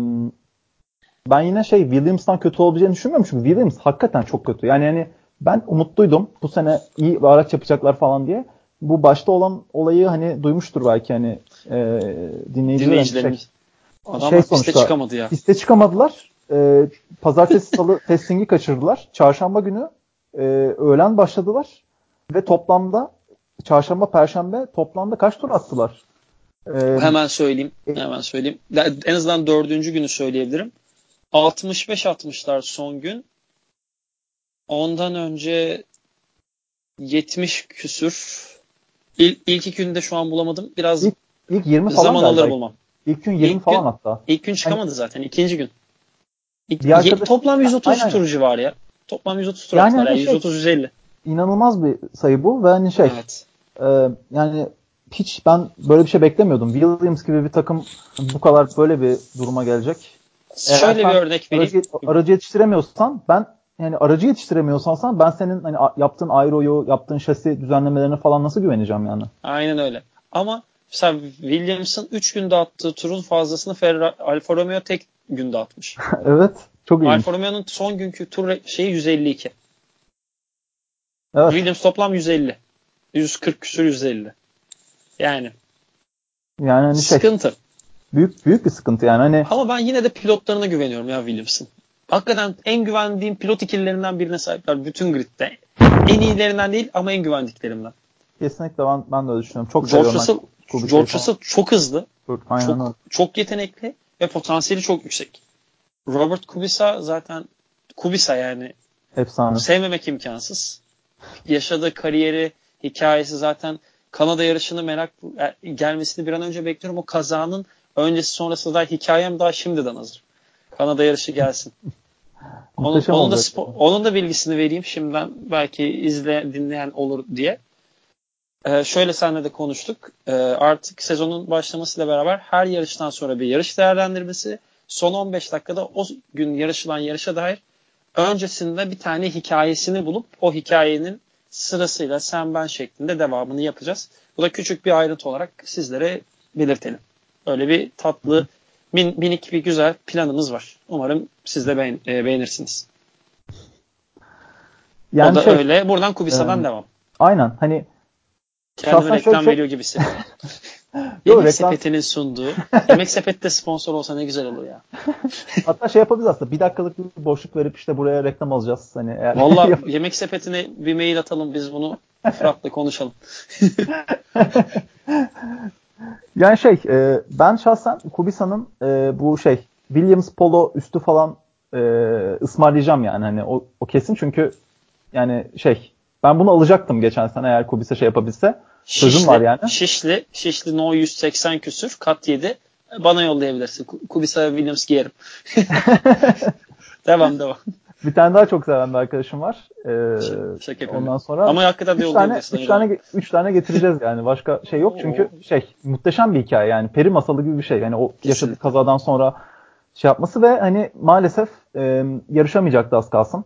ben yine şey Williams'tan kötü olabileceğini düşünmüyorum çünkü Williams hakikaten çok kötü. Yani yani ben umutluydum bu sene iyi bir araç yapacaklar falan diye. Bu başta olan olayı hani duymuştur belki hani e, dinleyiciler. Dinleyicilerimiz. Şey, Adamlar şey sonuçta, piste çıkamadı ya. Piste çıkamadılar. E, pazartesi <laughs> salı testingi kaçırdılar. Çarşamba günü e, öğlen başladılar ve toplamda çarşamba perşembe toplamda kaç tur attılar? Ee, hemen söyleyeyim. Hemen söyleyeyim. En azından dördüncü günü söyleyebilirim. 65-60'lar son gün. Ondan önce 70 küsür. İlk, ilk iki günde şu an bulamadım. Biraz ilk, ilk 20 falan zaman alır bulmam. İlk gün 20 ilk falan gün, hatta. İlk gün çıkamadı yani, zaten. ikinci gün. İlk, arkadaş, toplam 130 aynen. turcu var ya. Toplam 130 tur yani, yani şey, 130-150. İnanılmaz bir sayı bu ve hani şey evet. e, yani hiç ben böyle bir şey beklemiyordum. Williams gibi bir takım bu kadar böyle bir duruma gelecek. Şöyle bir örnek vereyim. Aracı, aracı yetiştiremiyorsan ben yani aracı yetiştiremiyorsan sen ben senin hani yaptığın aeroyu, yaptığın şasi düzenlemelerine falan nasıl güveneceğim yani? Aynen öyle. Ama mesela Williams'ın 3 günde attığı turun fazlasını Ferrari, Alfa Romeo tek günde atmış. <laughs> evet. Çok iyi. Alfa Romeo'nun son günkü tur şeyi 152. Evet. Williams toplam 150. 140 küsur 150. Yani. Yani hani şey, sıkıntı. Büyük büyük bir sıkıntı yani hani. Ama ben yine de pilotlarına güveniyorum ya Williams'ın. Hakikaten en güvendiğim pilot ikililerinden birine sahipler bütün gridde. En iyilerinden değil ama en güvendiklerimden. Kesinlikle ben, ben de öyle düşünüyorum. Çok George Russell, George Russell çok hızlı. Çok, aynen çok, öyle. çok yetenekli ve potansiyeli çok yüksek. Robert Kubica zaten Kubica yani. Efsane. Sevmemek imkansız. Yaşadığı kariyeri, hikayesi zaten Kanada yarışını merak e, gelmesini bir an önce bekliyorum. O kazanın öncesi sonrası da hikayem daha şimdiden hazır. Kanada yarışı gelsin. <laughs> onun, onun da spor, onun da bilgisini vereyim şimdiden belki izle dinleyen olur diye. Ee, şöyle seninle de konuştuk. Ee, artık sezonun başlamasıyla beraber her yarıştan sonra bir yarış değerlendirmesi, son 15 dakikada o gün yarışılan yarışa dair öncesinde bir tane hikayesini bulup o hikayenin sırasıyla sen ben şeklinde devamını yapacağız. Bu da küçük bir ayrıntı olarak sizlere belirtelim. Öyle bir tatlı min, minik bir güzel planımız var. Umarım siz de beğen, e, beğenirsiniz. Yani o da şey, öyle. Buradan Kubisa'dan e, devam. Aynen. Hani Kendime reklam şey... veriyor gibisin. <laughs> Yo, Yemek reklam... Sepeti'nin sunduğu. <laughs> Yemek Sepeti de sponsor olsa ne güzel olur ya. <laughs> Hatta şey yapabiliriz aslında. Bir dakikalık bir boşluk verip işte buraya reklam alacağız. Hani eğer... Valla Yemek Sepeti'ne bir mail atalım. Biz bunu Fırat'la konuşalım. Yani şey e, ben şahsen Kubisa'nın e, bu şey Williams Polo üstü falan e, ısmarlayacağım yani. Hani o, o kesin çünkü yani şey ben bunu alacaktım geçen sene eğer Kubisa şey yapabilse. Sözüm Şişli, var yani. Şişli, Şişli No 180 küsür kat 7. Bana yollayabilirsin. Kubisa Williams giyerim. <laughs> <laughs> devam devam. Bir tane daha çok seven bir arkadaşım var. Ee, Şaka ondan sonra Ama hakikaten üç tane, üç tane, üç tane getireceğiz yani. Başka şey yok çünkü şey muhteşem bir hikaye yani. Peri masalı gibi bir şey. Yani o yaşadığı kazadan sonra şey yapması ve hani maalesef e, yarışamayacaktı az kalsın.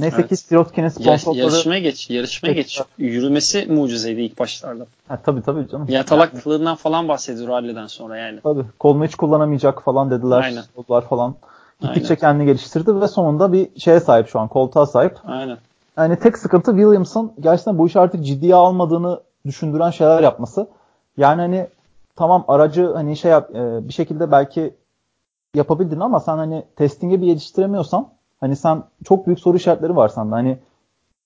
Neyse evet. ki Sirotkin'in sponsorları... Yarışmaya geç, yarışmaya geç. Yürümesi mucizeydi ilk başlarda. Ha, tabii tabii canım. Yatalaklığından yani. falan bahsediyor ralliden sonra yani. Tabii. Kolunu hiç kullanamayacak falan dediler. Aynen. Oldular falan. Gittikçe kendini geliştirdi ve sonunda bir şeye sahip şu an. Koltuğa sahip. Aynen. Yani tek sıkıntı Williams'ın gerçekten bu işi artık ciddiye almadığını düşündüren şeyler yapması. Yani hani tamam aracı hani şey yap, e, bir şekilde belki yapabildin ama sen hani testinge bir yetiştiremiyorsan Hani sen çok büyük soru işaretleri var sende. Hani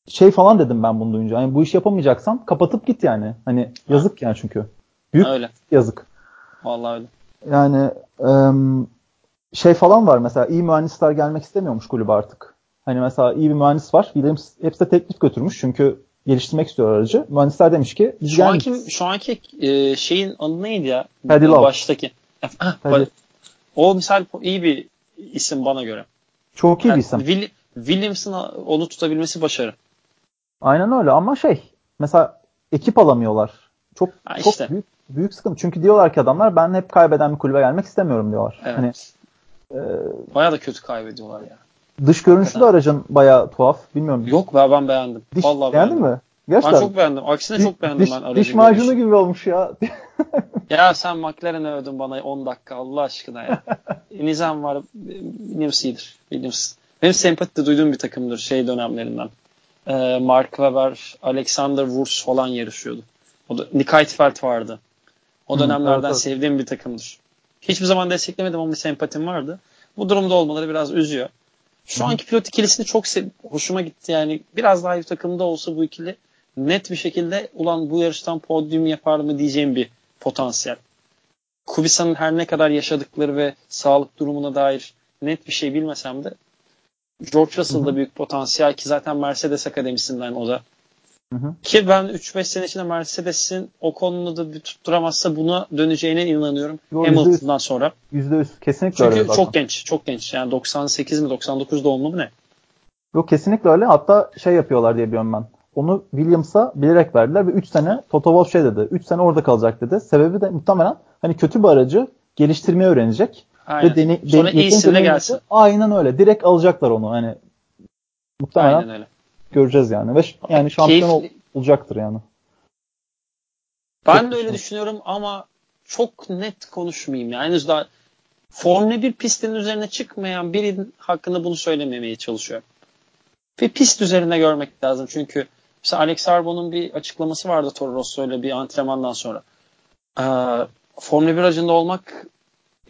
şey falan dedim ben bunu duyunca. Hani bu iş yapamayacaksan kapatıp git yani. Hani yazık yani çünkü. Büyük öyle. yazık. Vallahi öyle. Yani ım, şey falan var mesela iyi mühendisler gelmek istemiyormuş kulübe artık. Hani mesela iyi bir mühendis var. Williams hepsi teklif götürmüş çünkü geliştirmek istiyor aracı. Mühendisler demiş ki biz şu anki şu anki e, şeyin adı neydi ya? Paddy Love. Baştaki. O misal iyi bir isim bana göre. Çok iyi yani bir isim. Will, Williams'ın onu tutabilmesi başarı. Aynen öyle ama şey mesela ekip alamıyorlar. Çok ha çok işte. büyük büyük sıkıntı. Çünkü diyorlar ki adamlar ben hep kaybeden bir kulübe gelmek istemiyorum diyorlar. Evet. Hani e, Baya da kötü kaybediyorlar ya. Dış görünüşü de aracın baya tuhaf. Bilmiyorum. Yok be ben beğendim. Diş, Vallahi beğendin beğendim. mi? Gerçekten. Ben çok beğendim. Aksine diş, çok beğendim diş, ben aracı. Diş macunu gibi olmuş ya. <laughs> ya sen McLaren'ı övdün bana 10 dakika Allah aşkına ya. <laughs> Nizam var. Williams iyidir. Williams. Benim sempati duyduğum bir takımdır şey dönemlerinden. Ee, Mark Webber, Alexander Wurz falan yarışıyordu. O da Nick Heidfeld vardı. O dönemlerden evet, evet. sevdiğim bir takımdır. Hiçbir zaman desteklemedim ama bir sempatim vardı. Bu durumda olmaları biraz üzüyor. Şu anki pilot ikilisini çok sev hoşuma gitti yani. Biraz daha bir takımda olsa bu ikili net bir şekilde ulan bu yarıştan podyum yapar mı diyeceğim bir potansiyel. Kubica'nın her ne kadar yaşadıkları ve sağlık durumuna dair net bir şey bilmesem de George Russell'da büyük potansiyel ki zaten Mercedes Akademisi'nden o da. Hı hı. Ki ben 3-5 sene içinde Mercedes'in o konuda da bir tutturamazsa buna döneceğine inanıyorum. Yo, Hamilton'dan sonra. %100 kesinlikle Çünkü öyle. Çünkü çok genç, çok genç. Yani 98 mi 99 doğumlu mu ne? Yok kesinlikle öyle. Hatta şey yapıyorlar diye biliyorum ben. Onu Williams'a bilerek verdiler ve 3 sene Toto Wolff şey dedi. 3 sene orada kalacak dedi. Sebebi de muhtemelen hani kötü bir aracı geliştirmeyi öğrenecek. Aynen. Ve deni, Sonra deni, iyisine gelsin. Aynen öyle. Direkt alacaklar onu. Hani muhtemelen Aynen öyle. Göreceğiz yani. Ve yani şampiyon ol, olacaktır yani. Ben çok de öyle düşünüyorum ama çok net konuşmayayım. Yani henüz daha Formula 1 pistinin üzerine çıkmayan birinin hakkında bunu söylememeye çalışıyorum. Ve pist üzerinde görmek lazım. Çünkü mesela Alex Arbon'un bir açıklaması vardı Toro Rosso ile bir antrenmandan sonra. Ee, Formula 1 aracında olmak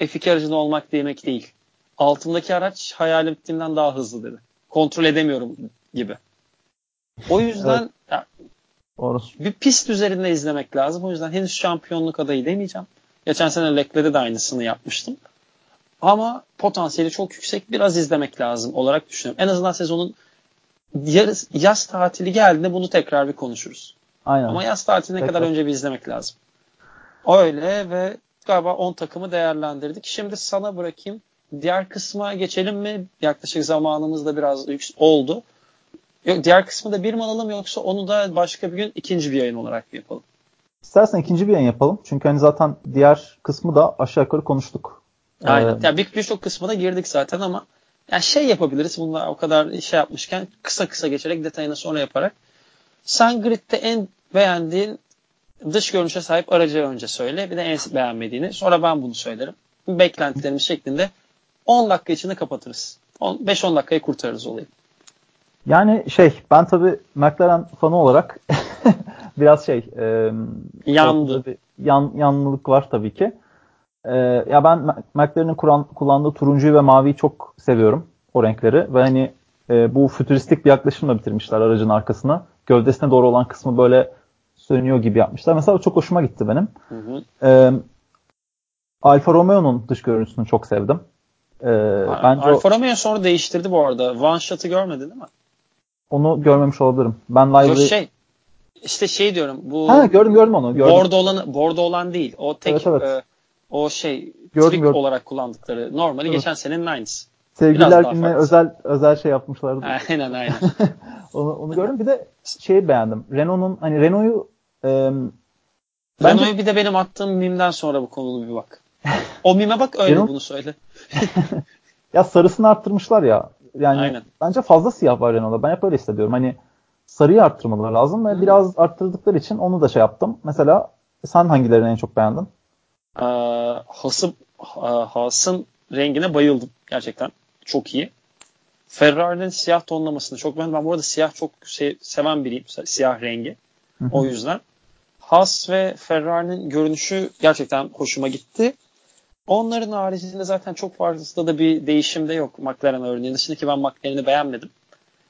F2 aracında olmak demek değil. Altındaki araç hayal ettiğimden daha hızlı dedi. Kontrol edemiyorum gibi. O yüzden evet. ya, bir pist üzerinde izlemek lazım. O yüzden henüz şampiyonluk adayı demeyeceğim. Geçen sene Leclerc'de de aynısını yapmıştım. Ama potansiyeli çok yüksek. Biraz izlemek lazım olarak düşünüyorum. En azından sezonun yaz, yaz tatili geldiğinde bunu tekrar bir konuşuruz. Aynen. Ama yaz tatiline Tekrar. kadar önce bir izlemek lazım. Öyle ve galiba 10 takımı değerlendirdik. Şimdi sana bırakayım. Diğer kısma geçelim mi? Yaklaşık zamanımız da biraz oldu. Yok diğer kısmı da bir mi alalım yoksa onu da başka bir gün ikinci bir yayın olarak mı yapalım? İstersen ikinci bir yayın yapalım. Çünkü hani zaten diğer kısmı da aşağı yukarı konuştuk. Aynen. Ee, yani bir birçok kısmına girdik zaten ama yani şey yapabiliriz. Bunlar o kadar şey yapmışken kısa kısa geçerek detayını sonra yaparak. Sen gridde en beğendiğin dış görünüşe sahip aracı önce söyle. Bir de en beğenmediğini. Sonra ben bunu söylerim. Beklentilerimiz şeklinde 10 dakika içinde kapatırız. 5-10 dakikayı kurtarırız olayı. Yani şey ben tabii McLaren fanı olarak <laughs> biraz şey e, yandı. Bir yan, yanlılık var tabii ki. E, ya ben McLaren'in kullandığı turuncuyu ve maviyi çok seviyorum o renkleri ve hani e, bu fütüristik bir yaklaşımla bitirmişler aracın arkasına. Gövdesine doğru olan kısmı böyle sönüyor gibi yapmışlar. Mesela çok hoşuma gitti benim. Hı hı. E, Alfa Romeo'nun dış görüntüsünü çok sevdim. E, bence Alfa Romeo sonra değiştirdi bu arada. One shot'ı görmedin değil mi? Onu görmemiş olabilirim. Ben live'ı... Şey, işte şey diyorum. Bu ha, gördüm gördüm onu. Gördüm. Bordo olan, bordo olan değil. O tek evet, evet. E, o şey gördüm, trick gördüm. olarak kullandıkları. Normali evet. geçen senenin aynısı. Sevgililer gününe özel özel şey yapmışlardı. <laughs> Aynen aynen. <laughs> onu, onu gördüm. Bir de şeyi beğendim. Renault'un hani Renault'u e, Renault'u bir de benim attığım mimden sonra bu konulu bir bak. <laughs> O mime bak öyle Renault... bunu söyle. ya sarısını arttırmışlar ya. Yani Aynen. bence fazla siyah var Renault'da. Ben hep öyle hissediyorum. Hani sarıyı arttırmaları lazım ve hmm. biraz arttırdıkları için onu da şey yaptım. Mesela sen hangilerini en çok beğendin? Ee, Has'ın Has'ın rengine bayıldım gerçekten. Çok iyi. Ferrari'nin siyah tonlamasını çok beğendim. Ben bu arada siyah çok se- seven biriyim. Siyah rengi. Hı-hı. O yüzden. Haas ve Ferrari'nin görünüşü gerçekten hoşuma gitti. Onların haricinde zaten çok fazla da bir değişim de yok McLaren örneğin dışında ki ben McLaren'i beğenmedim.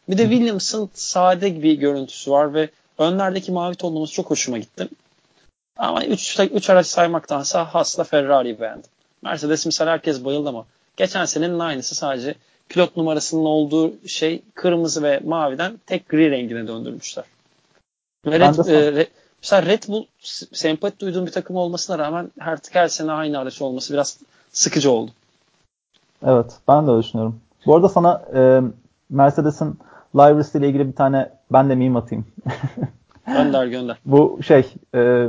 Bir de Williams'ın sade bir görüntüsü var ve önlerdeki mavi tonlaması çok hoşuma gitti. Ama 3 araç saymaktansa Haas'la Ferrari'yi beğendim. Mercedes misal herkes bayıldı ama geçen senenin aynısı sadece pilot numarasının olduğu şey kırmızı ve maviden tek gri rengine döndürmüşler. Ve Red, e, mesela Red Bull sempati duyduğum bir takım olmasına rağmen artık her sene aynı araç olması biraz sıkıcı oldu. Evet ben de öyle düşünüyorum. Bu arada sana e, Mercedes'in library'si ile ilgili bir tane ben de meme atayım. <laughs> gönder gönder. Bu şey e,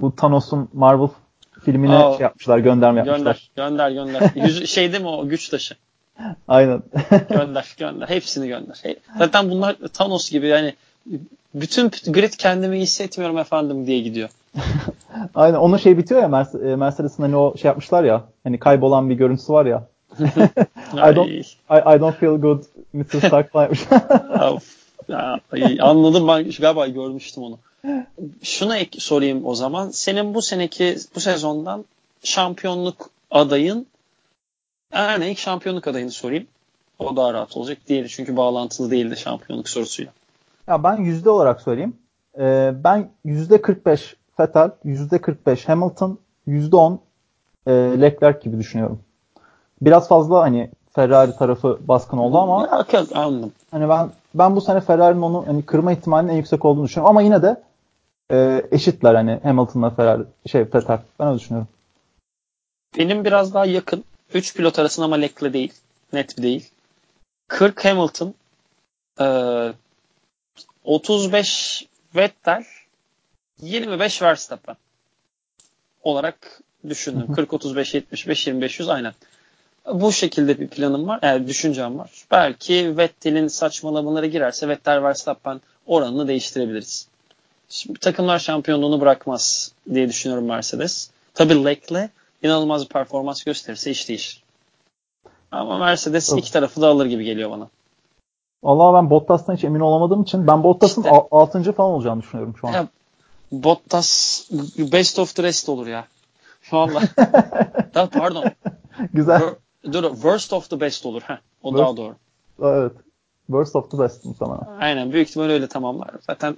bu Thanos'un Marvel filmine Aa, şey yapmışlar gönderme yapmışlar. Gönder gönder gönder. <laughs> Yüz, şey değil mi o güç taşı? Aynen. gönder gönder. Hepsini gönder. Zaten bunlar Thanos gibi yani bütün grid kendimi hissetmiyorum efendim diye gidiyor. <laughs> Aynen onun şey bitiyor ya e, Mercedes'in hani o şey yapmışlar ya hani kaybolan bir görüntüsü var ya. <laughs> I don't I, I don't feel good Mr. Stark falan ya, anladım ben galiba görmüştüm onu. Şunu ek, sorayım o zaman. Senin bu seneki bu sezondan şampiyonluk adayın ilk şampiyonluk adayını sorayım. O daha rahat olacak. Diğeri çünkü bağlantılı değildi şampiyonluk sorusuyla. Ya ben yüzde olarak söyleyeyim. Ee, ben yüzde 45 Vettel, yüzde 45 Hamilton, yüzde 10 e, Leclerc gibi düşünüyorum. Biraz fazla hani Ferrari tarafı baskın oldu ama ya, anladım. Hani ben ben bu sene Ferrari'nin onu hani kırma ihtimalinin en yüksek olduğunu düşünüyorum ama yine de e, eşitler hani Hamilton'la Ferrari şey Vettel. Ben öyle düşünüyorum. Benim biraz daha yakın. 3 pilot arasında ama Leclerc değil. Net bir değil. 40 Hamilton, e, 35 Vettel, 25 Verstappen olarak düşündüm. 40 35 75 25 100 aynen. Bu şekilde bir planım var. Yani düşüncem var. Belki Vettel'in saçmalamaları girerse Vettel Verstappen oranını değiştirebiliriz. Şimdi takımlar şampiyonluğunu bırakmaz diye düşünüyorum Mercedes. Tabii Leclerc inanılmaz bir performans gösterirse iş değişir. Ama Mercedes evet. iki tarafı da alır gibi geliyor bana. Allah ben Bottas'tan hiç emin olamadığım için ben Bottas'ın işte, 6. falan olacağını düşünüyorum şu an. Ya, Bottas best of the rest olur ya. <laughs> Şu anda. pardon. Güzel. Dur, worst of the best olur. Heh, o worst, daha doğru. Evet. Worst of the best muhtemelen. Aynen. Büyük ihtimal öyle tamamlar. Zaten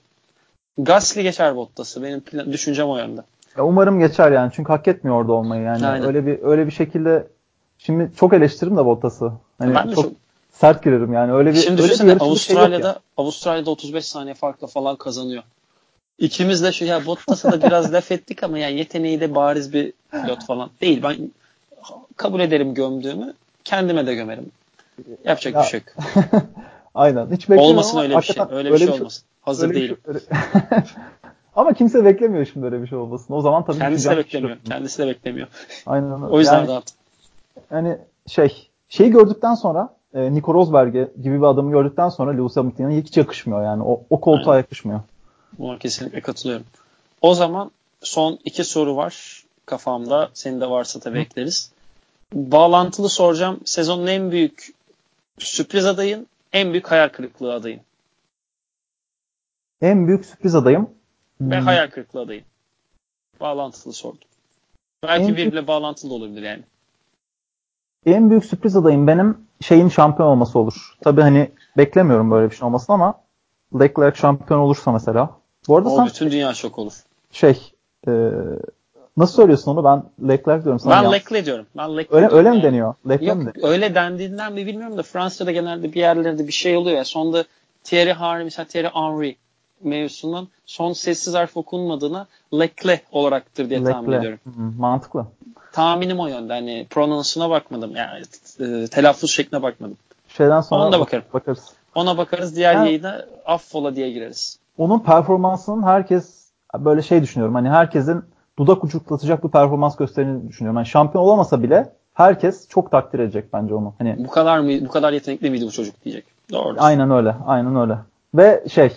Gasly geçer Bottas'ı. Benim plan, düşüncem o yönde. Ya umarım geçer yani. Çünkü hak etmiyor orada olmayı. Yani Aynen. öyle bir öyle bir şekilde şimdi çok eleştiririm de Bottas'ı. Hani ben de çok, çok sert girerim yani. Öyle bir Şimdi öyle bir şey Avustralya'da şey Avustralya'da 35 saniye farkla falan kazanıyor. İkimiz de şu ya Bottas'a da biraz laf ettik ama yani yeteneği de bariz bir pilot falan değil. Ben kabul ederim gömdüğümü. Kendime de gömerim. Yapacak ya. bir şey yok. <laughs> Aynen. Hiç olmasın öyle bir şey. Öyle bir şey, şey olmasın. Hazır değilim. Şey, <laughs> Ama kimse beklemiyor şimdi öyle bir şey olmasın. O zaman tabii kendisi de beklemiyor. Şey kendisi de beklemiyor. Aynen o yüzden yani, rahat. Yani şey şeyi gördükten sonra e, Nico Rosberg gibi bir adamı gördükten sonra Lewis Hamilton'a hiç yakışmıyor yani. O, o koltuğa Aynen. yakışmıyor. Buna kesinlikle katılıyorum. O zaman son iki soru var kafamda. Senin de varsa tabii Hı. ekleriz. Bağlantılı soracağım. Sezonun en büyük sürpriz adayın, en büyük hayal kırıklığı adayın. En büyük sürpriz adayım. Ve hmm. hayal kırıklığı adayın. Bağlantılı sordum. Belki en birbirle büyük... bağlantılı olabilir yani. En büyük sürpriz adayım benim şeyin şampiyon olması olur. Tabii hani beklemiyorum böyle bir şey olmasını ama Leclerc şampiyon olursa mesela. Bu arada o sen bütün dünya şok olur. Şey e, nasıl söylüyorsun onu? Ben Leclerc diyorum sana. Ben Leclerc diyorum. Ben Leclerc öyle, öyle mi deniyor? Leclerc Yok, mi deniyor? öyle dendiğinden mi bilmiyorum da Fransa'da genelde bir yerlerde bir şey oluyor ya. Sonunda Thierry Henry mesela Thierry Henry mevzusundan son sessiz harf okunmadığına Leclerc olaraktır diye Leclerc. tahmin ediyorum. Hı, mantıklı. Tahminim o yönde. Hani pronunsuna bakmadım. Yani e, telaffuz şekline bakmadım. Şeyden sonra Ona da bakarım. bakarız. Ona bakarız. Diğer yani, yayına affola diye gireriz. Onun performansının herkes böyle şey düşünüyorum. Hani herkesin dudak uçuklatacak bir performans gösterdiğini düşünüyorum. Yani şampiyon olamasa bile herkes çok takdir edecek bence onu. Hani bu kadar mı bu kadar yetenekli miydi bu çocuk diyecek. Doğru. Aynen öyle. Aynen öyle. Ve şey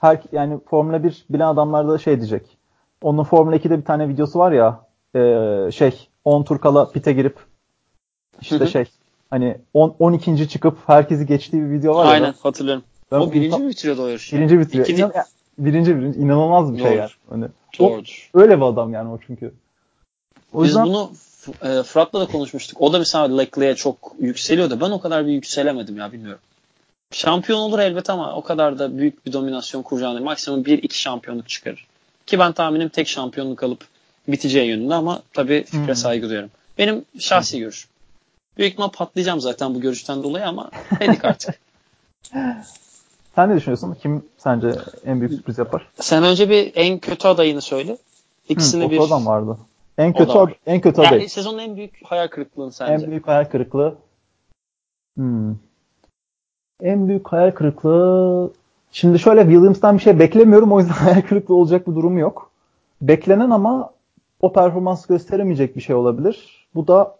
her yani Formula 1 bilen adamlar da şey diyecek. Onun Formula 2'de bir tane videosu var ya e, şey 10 tur kala pite girip işte şey hani 10 12. çıkıp herkesi geçtiği bir video var ya. Aynen hatırlıyorum. Ben o birinci mi bitiriyordu o yarışı? Birinci bitiriyor. İkinci... İnan, birinci birinci inanılmaz bir Doğru. şey yani. Hani, Doğrudur. O, öyle bir adam yani o çünkü. O Biz yüzden... bunu e, Fırat'la da konuşmuştuk. O da mesela Leclerc'e çok yükseliyordu. Ben o kadar bir yükselemedim ya bilmiyorum. Şampiyon olur elbet ama o kadar da büyük bir dominasyon kuracağını maksimum 1-2 şampiyonluk çıkarır. Ki ben tahminim tek şampiyonluk alıp biteceği yönünde ama tabii fikre hmm. saygı duyuyorum. Benim şahsi hmm. görüşüm. Büyük ihtimal patlayacağım zaten bu görüşten dolayı ama dedik artık. <laughs> Sen ne düşünüyorsun? Kim sence en büyük sürpriz yapar? Sen önce bir en kötü adayını söyle. İkisini hmm, bir... adam vardı. En kötü ad, en kötü yani sezonun en büyük hayal kırıklığın sence? En büyük hayal kırıklığı. Hmm. En büyük hayal kırıklığı Şimdi şöyle Williams'tan bir şey beklemiyorum. O yüzden <laughs> hayal kırıklığı olacak bir durum yok. Beklenen ama o performans gösteremeyecek bir şey olabilir. Bu da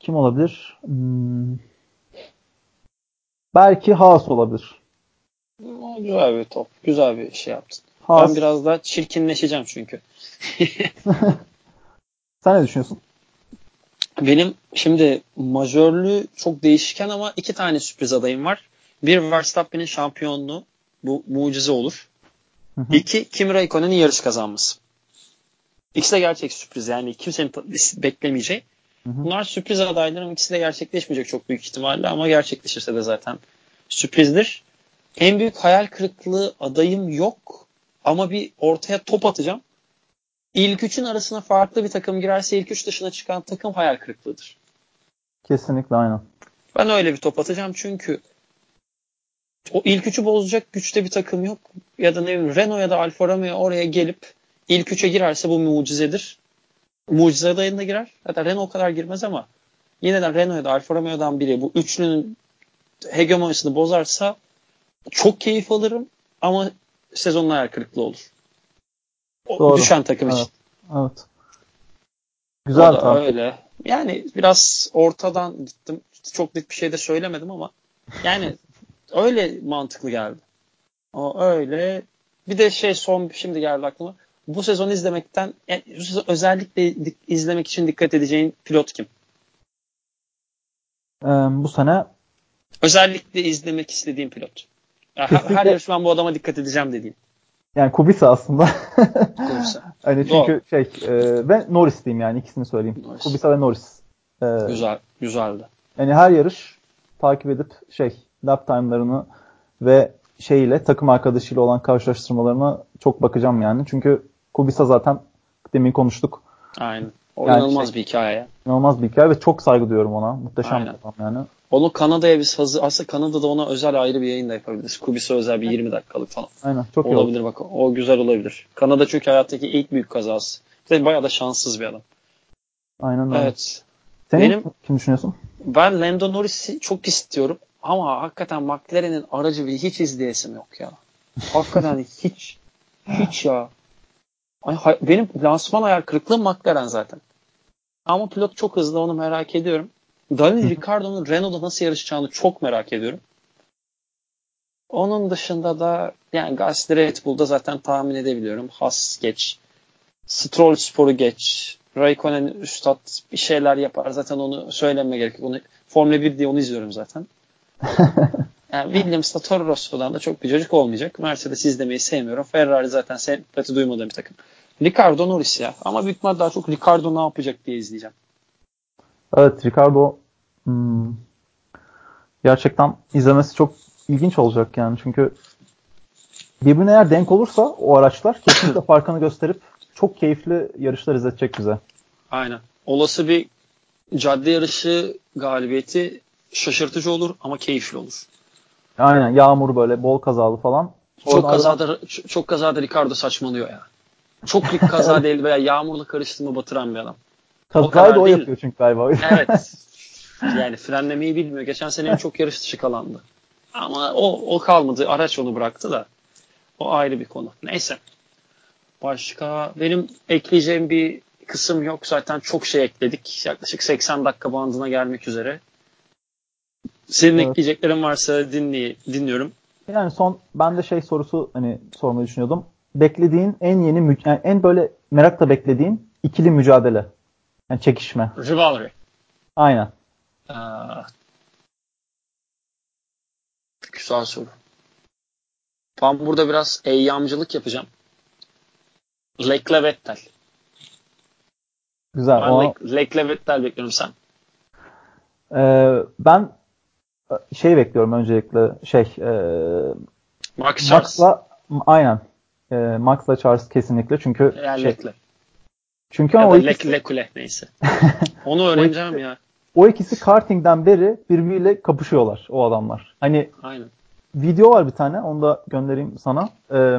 kim olabilir? Hmm. Belki Haas olabilir. Güzel bir top. Güzel bir şey yaptın. Haas. Ben biraz daha çirkinleşeceğim çünkü. <laughs> Sen ne düşünüyorsun? Benim şimdi majörlü çok değişken ama iki tane sürpriz adayım var. Bir Verstappen'in şampiyonluğu bu mucize olur. Hı hı. İki Kimi Raikkonen'in yarış kazanması. İkisi de gerçek sürpriz yani kimsenin beklemeyeceği. Bunlar sürpriz adaylarım ikisi de gerçekleşmeyecek çok büyük ihtimalle ama gerçekleşirse de zaten sürprizdir. En büyük hayal kırıklığı adayım yok ama bir ortaya top atacağım. İlk üçün arasına farklı bir takım girerse ilk üç dışına çıkan takım hayal kırıklığıdır. Kesinlikle aynen. Ben öyle bir top atacağım çünkü o ilk üçü bozacak güçte bir takım yok. Ya da ne bileyim Renault ya da Alfa Romeo oraya gelip ilk üçe girerse bu mucizedir. Mucize adayında girer. Hatta Renault o kadar girmez ama yine de Renault ya da Alfa Romeo'dan biri bu üçlünün hegemonyasını bozarsa çok keyif alırım ama sezonun hayal kırıklığı olur. O Doğru. düşen takım evet. için. Evet. Güzel o da öyle. Yani biraz ortadan gittim. Çok net bir şey de söylemedim ama yani öyle mantıklı geldi. O öyle. Bir de şey son şimdi geldi aklıma. Bu sezon izlemekten yani özellikle izlemek için dikkat edeceğin pilot kim? Ee, bu sene özellikle izlemek istediğim pilot. Kesinlikle. Her yarış ben bu adama dikkat edeceğim dediğim. Yani Kubica aslında. Kubica. <laughs> hani çünkü Doğru. şey e, ve Norris diyeyim yani ikisini söyleyeyim. Norris. Kubica ve Norris. E, Güzel, güzeldi. Yani her yarış takip edip şey lap time'larını ve şeyle takım arkadaşıyla olan karşılaştırmalarına çok bakacağım yani. Çünkü Kubica zaten demin konuştuk. Aynen. O yani inanılmaz şey, bir hikaye. İnanılmaz bir hikaye ve çok saygı duyuyorum ona. Muhteşem Aynen. bir adam yani. Onu Kanada'ya biz hazır. Aslında Kanada'da ona özel ayrı bir yayın da yapabiliriz. Kubis'e özel bir 20 dakikalık falan. Aynen. Çok olabilir iyi olabilir bak. O güzel olabilir. Kanada çünkü hayattaki ilk büyük kazası. Bir bayağı da şanssız bir adam. Aynen öyle. Evet. Senin Benim, kim düşünüyorsun? Ben Lando Norris'i çok istiyorum. Ama hakikaten McLaren'in aracı hiç izleyesim yok ya. Hakikaten hiç. Hiç ya. Ay, benim lansman ayar kırıklığı McLaren zaten. Ama pilot çok hızlı onu merak ediyorum. Daniel Ricciardo'nun Renault'da nasıl yarışacağını çok merak ediyorum. Onun dışında da yani Gasly Red Bull'da zaten tahmin edebiliyorum. Haas geç. Stroll Spor'u geç. Raikkonen üstad bir şeyler yapar. Zaten onu söylememe gerek yok. Onu, Formula 1 diye onu izliyorum zaten. <laughs> yani Williams'da Toro Rosso'dan da çok bir çocuk olmayacak. Mercedes izlemeyi sevmiyorum. Ferrari zaten sempati duymadığım bir takım. Ricardo Norris ya. Ama büyük ihtimal daha çok Ricardo ne yapacak diye izleyeceğim. Evet Ricardo hmm, gerçekten izlemesi çok ilginç olacak yani. Çünkü birbirine eğer denk olursa o araçlar <coughs> kesinlikle farkını gösterip çok keyifli yarışlar izletecek bize. Aynen. Olası bir cadde yarışı galibiyeti şaşırtıcı olur ama keyifli olur. Aynen yağmur böyle bol kazalı falan. Çok kazada çok kazada Ricardo saçmalıyor ya. Çok büyük kaza <laughs> değil veya yağmurla karıştırma batıran bir adam. Kazayı da o değil. yapıyor çünkü galiba. <laughs> evet. Yani frenlemeyi bilmiyor. Geçen sene en çok yarış dışı kalandı. Ama o, o kalmadı. Araç onu bıraktı da. O ayrı bir konu. Neyse. Başka benim ekleyeceğim bir kısım yok. Zaten çok şey ekledik. Yaklaşık 80 dakika bandına gelmek üzere. Senin evet. ekleyeceklerin varsa dinley dinliyorum. Yani son ben de şey sorusu hani sormayı düşünüyordum. Beklediğin en yeni yani en böyle merakla beklediğin ikili mücadele. Yani çekişme. Rivalry. Aynen. Aa, güzel soru. Ben burada biraz eyyamcılık yapacağım. Lekle Vettel. Güzel. Ben o... Lekle Vettel bekliyorum sen. Ee, ben şey bekliyorum öncelikle şey e, Max Max'la aynen e, Max'la Charles kesinlikle çünkü yani şey, Lekle. Çünkü ya ama o ikisi... Lekule neyse. <laughs> Onu öğreneceğim o ikisi, ya. O ikisi kartingden beri birbiriyle kapışıyorlar o adamlar. Hani Aynen. video var bir tane onu da göndereyim sana. Ee,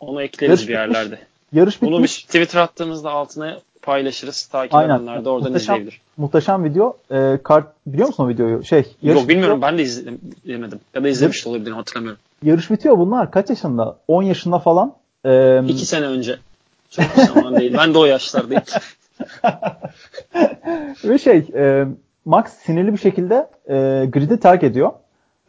Onu ekleriz bir yerlerde. Yarış Bunu bitmiş. bir Twitter attığımızda altına paylaşırız. Takip Aynen. edenler de oradan Muhteşem- izleyebilir. Muhteşem video. Ee, kart biliyor musun o videoyu? Şey, yarış Yok bilmiyorum bitiyor, ben de izlemedim. Ya da izlemiş de olabilirim hatırlamıyorum. Yarış bitiyor bunlar kaç yaşında? 10 yaşında falan. Ee, İki sene önce. Çok zaman değil. Ben de o yaşlardayım. <laughs> ve şey e, Max sinirli bir şekilde e, grid'i terk ediyor.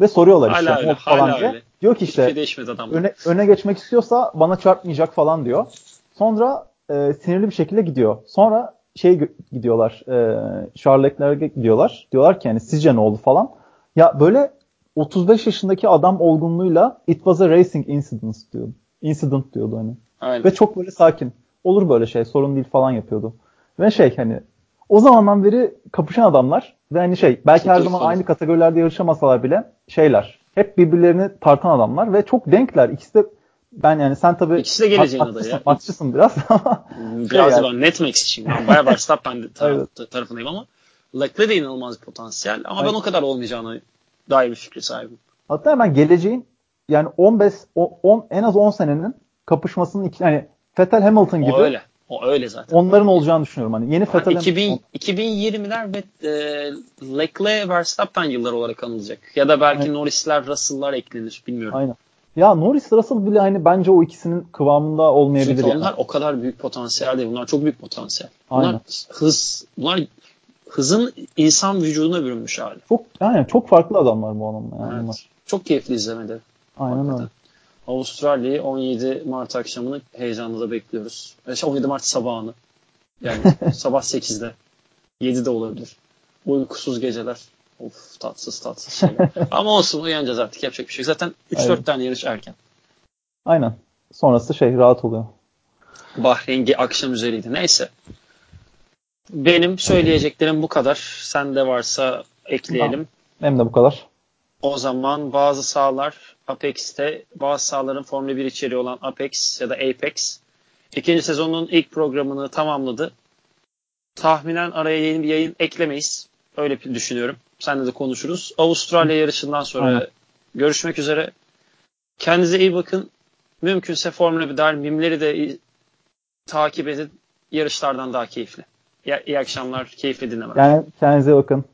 Ve soruyorlar Hala işte öyle, "Hop" falan hala diye. öyle. Diyor ki şey işte adam. öne, öne geçmek istiyorsa bana çarpmayacak falan diyor. Sonra e, sinirli bir şekilde gidiyor. Sonra şey gidiyorlar. E, Charles Leclerc'e gidiyorlar. Diyorlar ki yani sizce ne oldu falan. Ya böyle 35 yaşındaki adam olgunluğuyla it was a racing incident diyordu. Incident diyordu hani. Aynen. Ve çok böyle sakin. Olur böyle şey sorun değil falan yapıyordu. Ve şey hani o zamandan beri kapışan adamlar ve hani şey belki Çok her zaman aynı kategorilerde yarışamasalar bile şeyler. Hep birbirlerini tartan adamlar ve çok denkler. İkisi de ben yani sen tabii İkisi de geleceğin mat- adayı matçısın biraz <laughs> ama Biraz şey da ben net Max için. Ben bayağı Verstappen <laughs> taraf, Evet. tarafındayım ama Leclerc de inanılmaz bir potansiyel. Ama ben Aynen. o kadar olmayacağını dair bir fikri sahibim. hatta hemen geleceğin yani 15 o- 10 en az 10 senenin kapışmasının iki hani Vettel Hamilton gibi O öyle. O öyle zaten. onların olacağını düşünüyorum hani. Yeni Vettel 2000, 2020'ler ve e, Leclerc Verstappen yılları olarak anılacak. Ya da belki Aynen. Norris'ler, Russell'lar eklenir. Bilmiyorum. Aynen. Ya Norris Russell bile hani bence o ikisinin kıvamında olmayabilir Çünkü yani. onlar o kadar büyük potansiyel değil. Bunlar çok büyük potansiyel. Bunlar Aynen. hız, bunlar hızın insan vücuduna bürünmüş hali. Çok yani çok farklı adamlar bu adamlar yani Evet. bunlar. Çok keyifli izlemede. Aynen Hakikaten. öyle. Avustralya'yı 17 Mart akşamını heyecanla da bekliyoruz. E, şey, 17 Mart sabahını. Yani <laughs> sabah 8'de. 7'de olabilir. Uykusuz geceler. Of tatsız tatsız şeyler. <laughs> Ama olsun uyanacağız artık yapacak bir şey. Zaten 3-4 Aynen. tane yarış erken. Aynen. Sonrası şey rahat oluyor. Bahreyn ge- akşam üzeriydi. Neyse. Benim söyleyeceklerim bu kadar. Sende varsa ekleyelim. Hem de bu kadar. O zaman bazı sahalar Apex'te, bazı sahaların Formula 1 içeriği olan Apex ya da Apex ikinci sezonun ilk programını tamamladı. Tahminen araya yeni bir yayın eklemeyiz. Öyle düşünüyorum. Seninle de konuşuruz. Avustralya yarışından sonra Aynen. görüşmek üzere. Kendinize iyi bakın. Mümkünse Formula 1 dahil mimleri de takip edin. Yarışlardan daha keyifli. İyi, iyi akşamlar. Keyifli dinlemeler. Yani kendinize bakın.